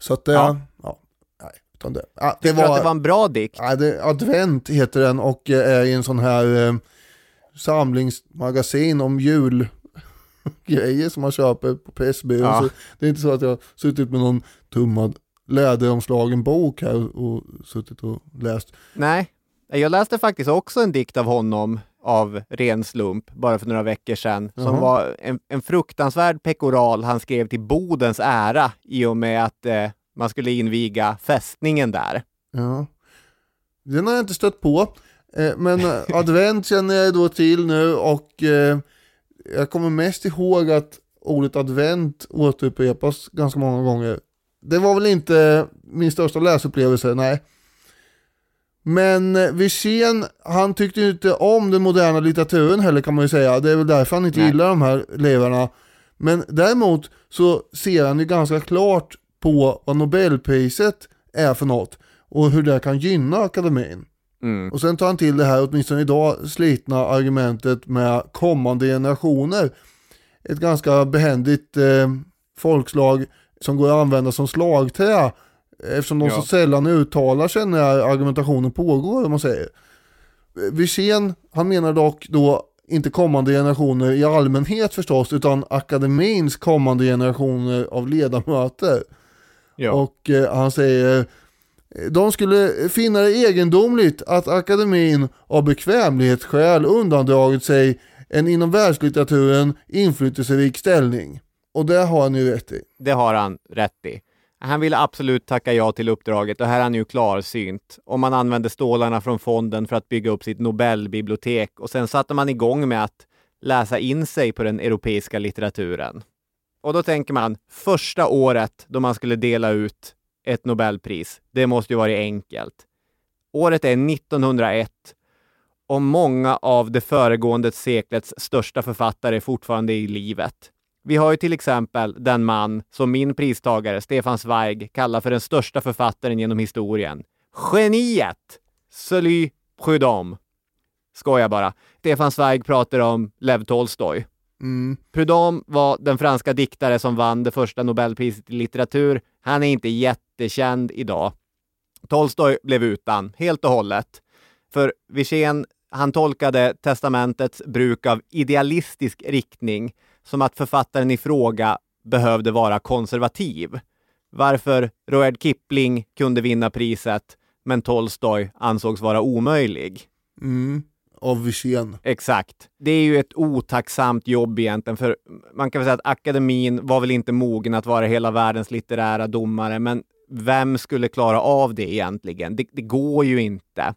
Så att det, ja, Ja. nej, utan det, ja, det du att var, det var en bra dikt? ja, det, Advent heter den och eh, är i en sån här eh, samlingsmagasin om [laughs] julgrejer som man köper på Pressbyrån. Ja. Så det är inte så att jag suttit med någon tummad läderomslagen bok här och, suttit och läst. Nej. Jag läste faktiskt också en dikt av honom av ren slump bara för några veckor sedan som var en, en fruktansvärd pekoral han skrev till Bodens ära i och med att eh, man skulle inviga fästningen där. Ja. Den har jag inte stött på. Eh, Men [laughs] advent känner jag då till nu och eh, jag kommer mest ihåg att ordet advent återupprepas ganska många gånger. Det var väl inte min största läsupplevelse, nej. Men eh, Wirsén, han tyckte ju inte om den moderna litteraturen heller kan man ju säga. Det är väl därför han inte Nej. gillar de här levarna. Men däremot så ser han ju ganska klart på vad Nobelpriset är för något och hur det kan gynna akademin. Mm. Och sen tar han till det här, åtminstone idag, slitna argumentet med kommande generationer. ett ganska behändigt eh, folkslag som går att använda som slagträ eftersom de Ja. så sällan uttalar sig när argumentationen pågår om man säger. Wirsén, han menar dock då inte kommande generationer i allmänhet förstås utan akademins kommande generationer av ledamöter. Ja. Och eh, han säger de skulle finna det egendomligt att akademin av bekvämlighetsskäl undandragit sig en inom världslitteraturen inflytelserik ställning. Och det har han ju rätt i. Det har han rätt i. Han ville absolut tacka ja till uppdraget och här är han ju klarsynt. Om man använde stålarna från fonden för att bygga upp sitt Nobelbibliotek och sen satte man igång med att läsa in sig på den europeiska litteraturen. Och då tänker man, första året då man skulle dela ut ett Nobelpris, det måste ju vara enkelt. Året är 1901 och många av det föregående seklets största författare är fortfarande i livet. Vi har ju till exempel den man som min pristagare Stefan Zweig kallar för den största författaren genom historien. Geniet! Sully Prudhomme. Skojar bara. Stefan Zweig pratar om Lev Tolstoj. Mm. Prudhomme var den franska diktare som vann det första Nobelpriset i litteratur. Han är inte jättekänd idag. Tolstoj blev utan, helt och hållet. För Wirsén, han tolkade testamentets bruk av idealistisk riktning som att författaren i fråga behövde vara konservativ. Varför Rudyard Kipling kunde vinna priset, men Tolstoj ansågs vara omöjlig. Mm. Av Wirsén. Exakt. Det är ju ett otacksamt jobb egentligen, för man kan väl säga att akademin var väl inte mogen att vara hela världens litterära domare, men vem skulle klara av det egentligen? Det, det går ju inte.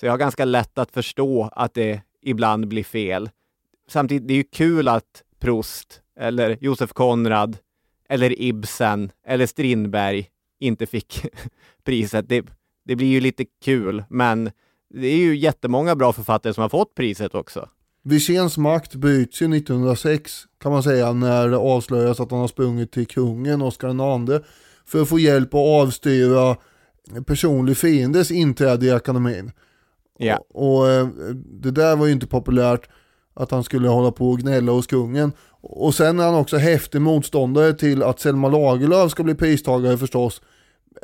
Så jag har ganska lätt att förstå att det ibland blir fel. Samtidigt, det är ju kul att Proust, eller Josef Konrad, eller Ibsen, eller Strindberg inte fick [laughs] priset. Det, det blir ju lite kul, men det är ju jättemånga bra författare som har fått priset också. Wirséns makt bryts ju 1906 kan man säga när det avslöjas att han har sprungit till kungen Oscar II för att få hjälp att avstyra personlig fiendes inträde i akademin. Ja. Och, och eh, det där var ju inte populärt att han skulle hålla på och gnälla hos kungen. Och sen är han också häftig motståndare till att Selma Lagerlöf ska bli pristagare förstås.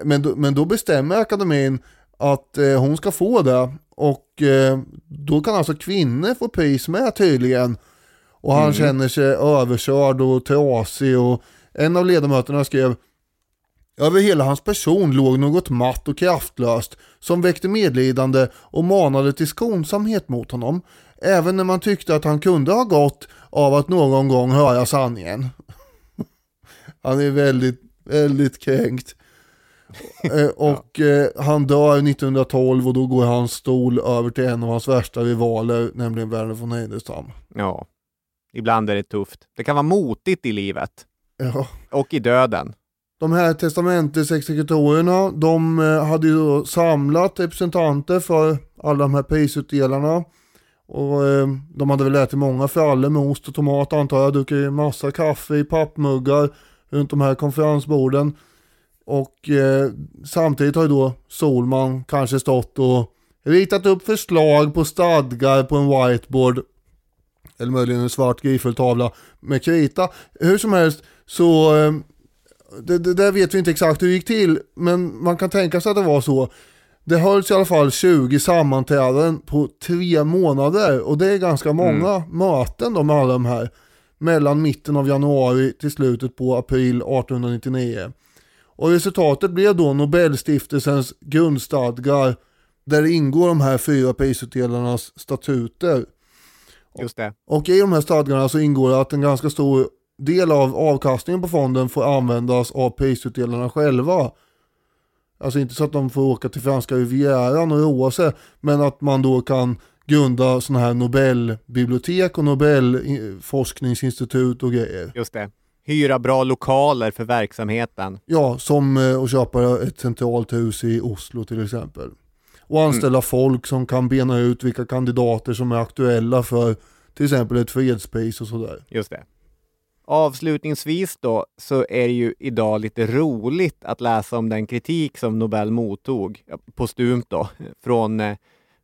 Men, men då bestämmer akademin att eh, hon ska få det. Och eh, då kan alltså kvinnor få pris med tydligen. Och han känner sig överkörd och trasig och en av ledamöterna skrev Över hela hans person låg något matt och kraftlöst som väckte medlidande och manade till skonsamhet mot honom. Även när man tyckte att han kunde ha gått av att någon gång höra sanningen. [laughs] Han är väldigt, väldigt kränkt. Eh, och eh, han dör 1912 och då går hans stol över till en av hans värsta rivaler, nämligen Verner von Heidenstam. Ja. Ibland är det tufft. Det kan vara motigt i livet. Ja. Och i döden. De här testamentesexekutorerna, de eh, hade ju då samlat representanter för alla de här prisutdelarna. Och eh, de hade väl ätit många frallor med ost och tomat antar jag, druckit massa kaffe i pappmuggar runt de här konferensborden. Och eh, samtidigt har ju då Solman kanske stått och ritat upp förslag på stadgar på en whiteboard eller möjligen en svart griffeltavla med krita. Hur som helst så eh, det, det där vet vi inte exakt hur det gick till, men man kan tänka sig att det var så. Det hölls i alla fall 20 sammanträden på tre månader och det är ganska många möten då med alla de här. Mellan mitten av januari till slutet på april 1899. Och resultatet blev då Nobelstiftelsens grundstadgar där det ingår de här fyra prisutdelarnas statuter. Just det. Och i de här stadgarna så ingår det att en ganska stor del av avkastningen på fonden får användas av prisutdelarna själva. Alltså inte så att de får åka till franska rivieran och roa sig, men att man då kan grunda sådana här Nobelbibliotek och Nobelforskningsinstitut och grejer. Just det. Hyra bra lokaler för verksamheten. Ja, som eh, att köpa ett centralt hus i Oslo till exempel. Och anställa folk som kan bena ut vilka kandidater som är aktuella för till exempel ett fredspris och sådär. Just det. Avslutningsvis då så är det ju idag lite roligt att läsa om den kritik som Nobel mottog, postumt då, från eh,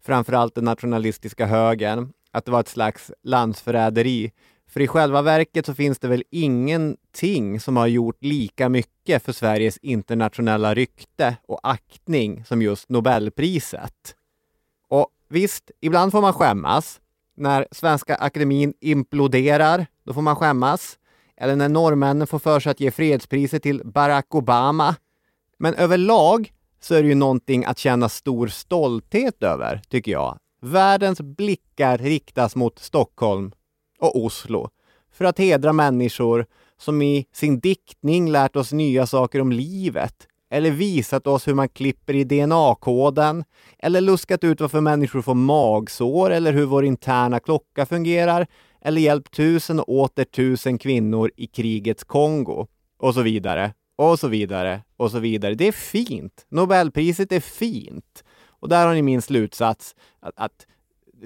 framförallt den nationalistiska högern, att det var ett slags landsförräderi. För i själva verket så finns det väl ingenting som har gjort lika mycket för Sveriges internationella rykte och aktning som just Nobelpriset. Och visst, ibland får man skämmas. När Svenska Akademin imploderar, då får man skämmas. Eller när norrmännen får för sig att ge fredspriset till Barack Obama. Men överlag så är det ju någonting att känna stor stolthet över, tycker jag. Världens blickar riktas mot Stockholm och Oslo för att hedra människor som i sin diktning lärt oss nya saker om livet eller visat oss hur man klipper i DNA-koden eller luskat ut varför människor får magsår eller hur vår interna klocka fungerar eller hjälpt tusen och åter tusen kvinnor i krigets Kongo och så vidare och så vidare och så vidare. Det är fint. Nobelpriset är fint. Och där har ni min slutsats att, att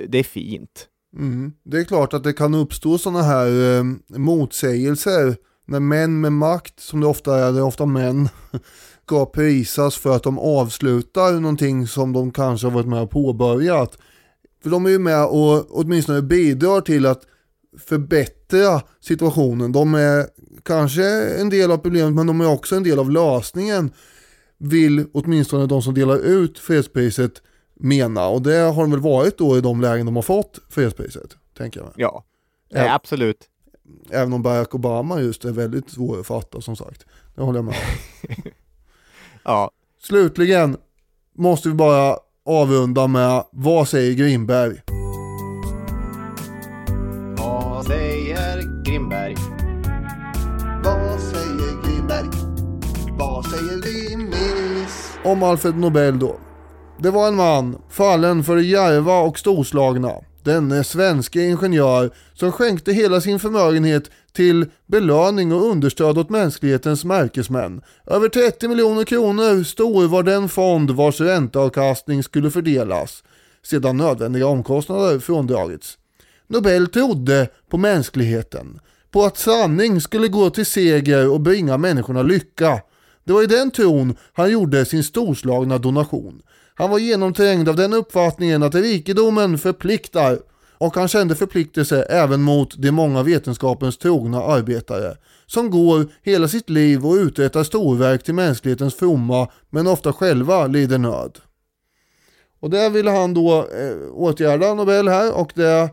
det är fint. Mm. Det är klart att det kan uppstå sådana här eh, motsägelser när män med makt, som det ofta är, det är ofta män, [laughs] ska prisas för att de avslutar någonting som de kanske har varit med och påbörjat. För de är ju med och åtminstone bidrar till att förbättra situationen. De är kanske en del av problemet men de är också en del av lösningen. Vill åtminstone de som delar ut fredspriset mena. Och det har de väl varit då i de lägen de har fått fredspriset. Tänker jag. Ja, ja absolut. Även om Barack Obama just är väldigt svår att fatta som sagt. Det håller jag med [laughs] Ja. Slutligen måste vi bara avrunda med vad säger Grimberg? Vad säger Grimberg? Vad säger Grimberg? Vad säger Grimmis? Om Alfred Nobel då. Det var en man, fallen för det djärva och storslagna. Denne svenske ingenjör som skänkte hela sin förmögenhet till belöning och understöd åt mänsklighetens märkesmän. Över 30 miljoner kronor stor var den fond vars ränteavkastning skulle fördelas sedan nödvändiga omkostnader fråndragits. Nobel trodde på mänskligheten, på att sanning skulle gå till seger och bringa människorna lycka. Det var i den tron han gjorde sin storslagna donation. Han var genomträngd av den uppfattningen att rikedomen förpliktar och han kände förpliktelse även mot de många vetenskapens trogna arbetare som går hela sitt liv och uträttar storverk till mänsklighetens fromma men ofta själva lider nöd. Och det ville han då eh, åtgärda Nobel här och det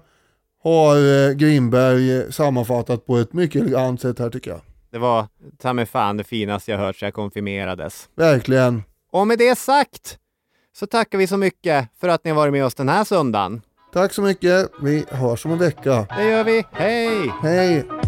har eh, Grimberg sammanfattat på ett mycket elegant sätt här tycker jag. Det var ta mig fan det finaste jag hört sedan jag konfirmerades. Verkligen. Och med det sagt så tackar vi så mycket för att ni har varit med oss den här söndagen. Tack så mycket. Vi hörs om en vecka. Det gör vi. Hej! Hej!